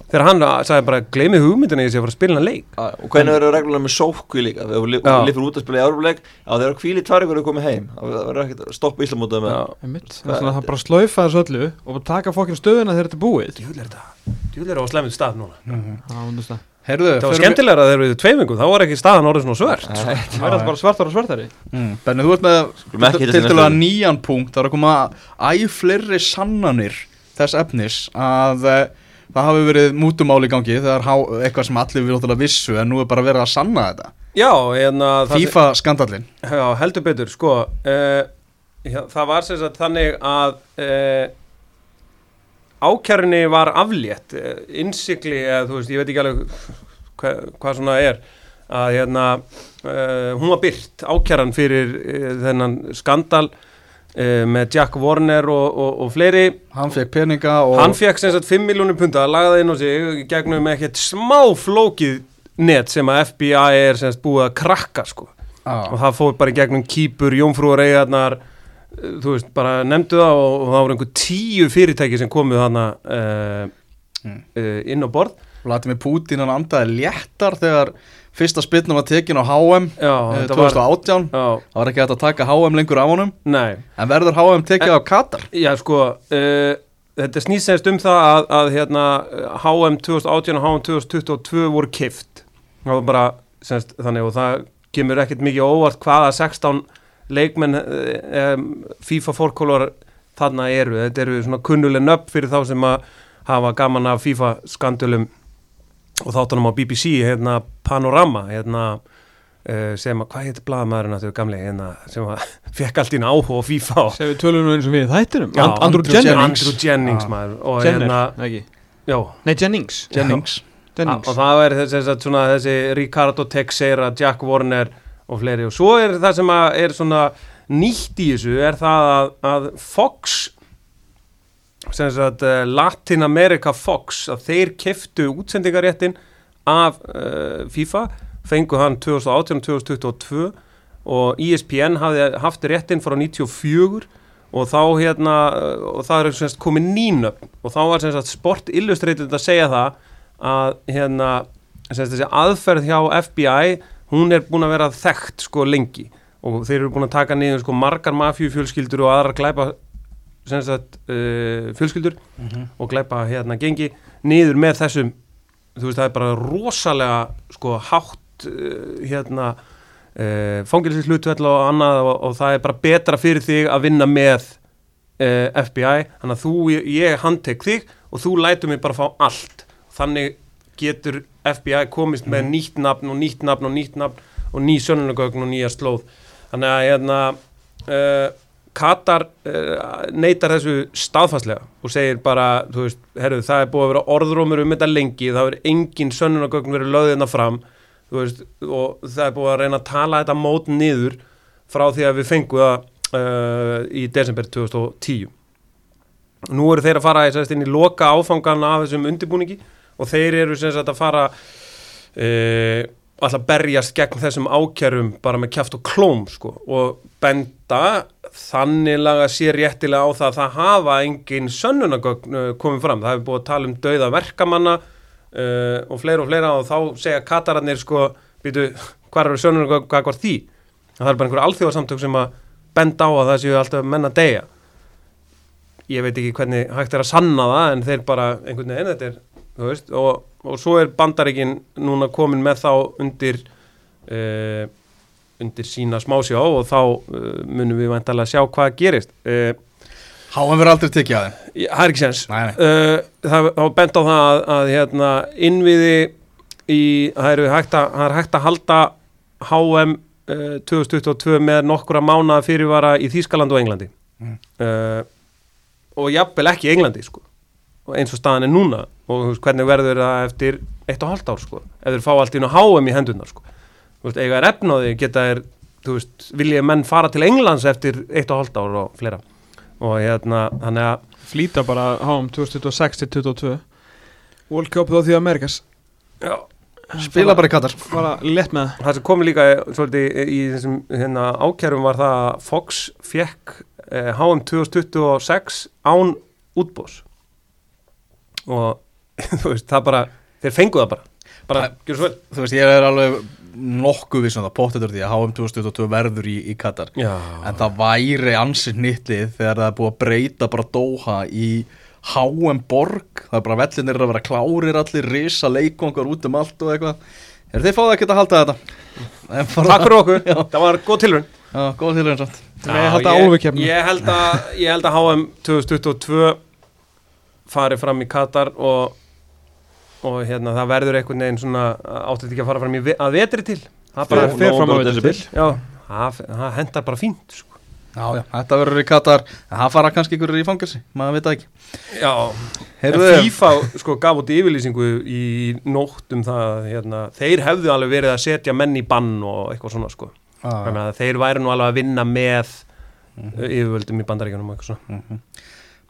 C: þegar hann sagði bara, gleymi hugmyndina ég sé að fara að spila hann leik.
E: Og hvernig verður reglulega með sókvi líka? Þegar
C: Já.
E: lifur út að spila í Európleik Já, þegar þú hvíli tvær ykkur að koma heim Það verður ekkert að stoppa Íslamótið með.
D: Það er svona að það bara slaufa þessu öllu og bara taka fokkin stöðuna þegar þetta er búið.
C: Djúvel er er á slemmt stað núna.
D: Það.
B: Herðu,
C: Það var
B: við-
C: skemmtilegra þegar við tveimingum Þá var ekki staðan orðið svona svört.
D: Það verður bara svartar og svartari.
B: Mm, Benni, þú ert með til að nýjan punkt Það er að koma æ fleiri sannanir þess efnis að uh, það hafi verið mútumál í gangi þegar eitthvað sem allir við náttúrulega vissu en nú er bara verið að sanna þetta.
C: Já, hérna það-
B: FIFA skandallin
C: Já, heldur betur, sko uh, já, Það var sem sagt þannig að uh, ákjærunni var aflétt innsikli, eða þú veist, ég veit ekki alveg hva, hvað svona er að hérna hún var byrt ákjæran fyrir þennan skandal uh, með Jack Warner og, og, og fleiri.
B: Hann fekk peninga og
C: Hann fekk sem sagt 5 miljónir punta lagaði inn á sig gegnum ekkert smá flókið net sem að FBI er sem sagt búið að krakka sko. Og
B: á,
C: það fór bara gegnum kýpur, jómfrúar eigarnar eh, þú veist, bara nefndu það og, og það voru einhver tíu fyrirtæki sem komuð hana uh,
B: Mm.
C: uh, inn á borð.
B: Vladimir Putin hann andaði léttar þegar fyrsta spilnum var tekin á HM
C: Já,
B: eh,
C: þetta var
B: 2018
C: Já,
B: Það var ekki hægt að taka HM lengur af honum.
C: Nei.
B: En verður HM tekið á Katar?
C: Já, sko, uh, þetta snýst semst um það að, að hérna, HM 2018 og HM 2022 voru kift það var bara, semst, þannig og það kemur ekkert mikið óvart hvaða 16 leikmenn um, FIFA fórkólar þarna eru, þetta eru svona kunnuleg nöpp fyrir þá sem að hafa gaman af FIFA skandulum og þáttunum á BBC, hérna Panorama, hérna uh, sem að, hvað heitir blaðamæðurinn að þau gamli, hérna, sem að fekk allt ína áhuga á FIFA og
D: Segðu tölunum eins og við þættinum.
C: Já,
D: And, Andrew
B: Andrew
D: Jennings.
C: Andrew Jennings
B: Ah.
C: maður og
D: Jenner,
C: hérna,
D: ekki?
C: Já,
D: Nei, Jennings.
B: Jennings.
D: Jennings.
C: Og það er þessi, þessi, svona, þessi Ricardo Texeira, Jack Warner og fleiri. Og svo er það sem að er svona nýtt í þessu er það að, að Fox sem uh, Latin America Fox að þeir keftu útsendingaréttin af uh, FIFA fengu hann 2018-2022 og E ESPN hafði haft réttin frá 94 og þá hérna og það er semst komið nýnöfn og þá var semst Sport Illustrated að segja það að hérna semst þessi aðferð hjá FBI hún er búin að vera þekkt sko lengi og þeir eru búin að taka niður sko margar mafjufjölskyldur og aðrar glæpa að uh, fjölskyldur og glæpa hérna gengi niður með þessum þú veist það er bara rosalega sko hátt uh, hérna uh, fangilsislutvell og annað og, og það er bara betra fyrir þig að vinna með uh, FBI þannig að þú, ég, ég handtek þig og þú lætur mig bara fá allt. Þannig getur FBI komist með nýtt nafn og nýtt nafn og nýtt nafn og ný sönunagögn og nýja slóð. Þannig að hérna uh, Katar uh, neytar þessu staðfastlega og segir bara, þú veist, herru, það er búið að vera orðrómur um þetta lengi, það er engin sönnunagögn verið löðina fram þú veist, og það er búið að reyna að tala þetta mót niður frá því að við fengum það uh, í desember 2010 nú eru þeir að fara sérst, inn í loka áfangana af þessum undirbúningi og þeir eru sagt að fara uh, alltaf berjast gegn þessum ákjærum bara með kjáft og klóm sko og benda þannig laga sér réttilega á það að það hafa engin sönnunagögn uh, komið fram, það hefur búið að tala um dauða verkamanna uh, og fleira og fleira og þá segja katararnir sko, býtu, hvað eru sönnunagögn, hvað var því? Það er bara einhver alþjóðarsamtök sem að benda á að það séu alltaf menn að deyja. Ég veit ekki hvernig hægt er að sanna það en þeir bara einhvern veginn þetta er, þú veist, og, og svo er bandaríkin núna komin með þá undir uh, undir sína smásjá og þá uh, munum við vantarlega sjá hvað gerist uh,
B: Háan verður aldrei tekið að þeim
C: það er ekki sens
B: Nei, nei.
C: uh, það það var bent á það að, að hérna, innviði í, það er hægt að, er hægt að halda HM uh, 2022 með nokkura mánaða fyrirvara í Þýskaland og Englandi
B: Mm.
C: uh, og jafnvel ekki í Englandi sko. og eins og staðan er núna og hvernig verður það eftir eitt og hálft ár sko. ef þeir fá allt inn á HM í hendurnar sko. Þú veist, eiga er efnaði geta er, þú veist, vilja menn fara til Englands eftir eitt og hálft ár og fleira. Og hérna, þannig að
D: Flýta bara HM 2026 til 22 World Cup þá því Amerikas
C: já,
B: Spila bara í Katar.
D: Bara létt með það.
C: Það sem komi líka svolítið í þessum hérna, ákjærum var það að Fox fekk eh, HM 2026 án útbós og þú veist, það bara þeir fengu það bara. Bara, vel.
B: Þú veist, ég er alveg nokkuð vissum það. Póttetur því að HM 2022 verður í, í Katar.
C: Já,
B: En það væri ansið nýttlið þegar það er búið að breyta bara Doha í HM Borg. Það er bara vellinir að vera klárir allir Risa leikongar út um allt og eitthvað. Er þið fáið ekki að halda þetta?
C: Takk fyrir okkur,
B: Já,
C: það var góð tilhörn
B: já góð til eins og
D: Nei, halda
C: ég, ég, held að, ég held að HM 2022 fari fram í Katar og, og hérna, það verður einhvern veginn svona áttið ekki að fara fram í, ve- að vetri til? Það bara
D: Fer- fer fram á
E: desember.
D: til.
C: Já, það, það hendar bara fínt sko.
B: Já, já, þetta verður í Katar. Það fara kannski ykkur í fangelsi, maður veit það ekki.
C: Já,
B: Heyrðu,
C: en FIFA sko gaf út yfirlýsingu í nótt um það hérna, þeir hefðu alveg verið að setja menn í bann og eitthvað svona sko. Þannig að þeir væri nú alveg að vinna með mm yfirvöldum í bandaríkjunum og eitthvað svona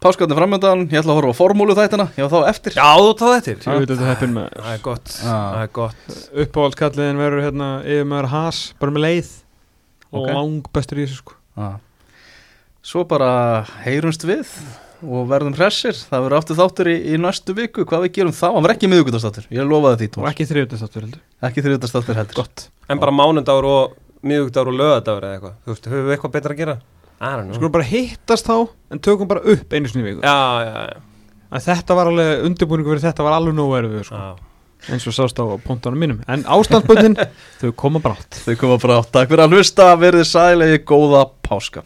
B: Páskatni framöndan, ég ætla að horfa á formúlu þættina Já, þá eftir
C: Já, þú táð þetta
D: Ég veit að þetta heppin með
C: Það er gott, það er gott
D: Uppáhaldskalliðin verður hérna yfir maður has Bara með leið. Og lang bestur í þessu sko
B: Já. Svo bara heyrumst við og verðum hressir. Það verður aftur þáttur í, í næstu viku. Hvað við gerum þá? Hann verður ekki miðugundastáttur. Ég lofaði því,
D: Og ekki þriðutastáttur heldur
B: Ekki þriðutastáttur heldur. Gott.
C: En bara mánudagur og miðugdagur og lögadagur eða eitthvað Þú veist, höfum við eitthvað betra að gera?
D: Skulum bara hittast þá En tökum bara upp einu sinni viku
C: Já, já, já,
D: Að Þetta var alveg, undirbúningu fyrir þetta var alveg nógu erfið sko. Eins og sást á pontunum mínum En ástandsbundin, þau koma brátt
B: Þau koma á. Takk fyrir að hlusta. Verðið sælegi góða páska.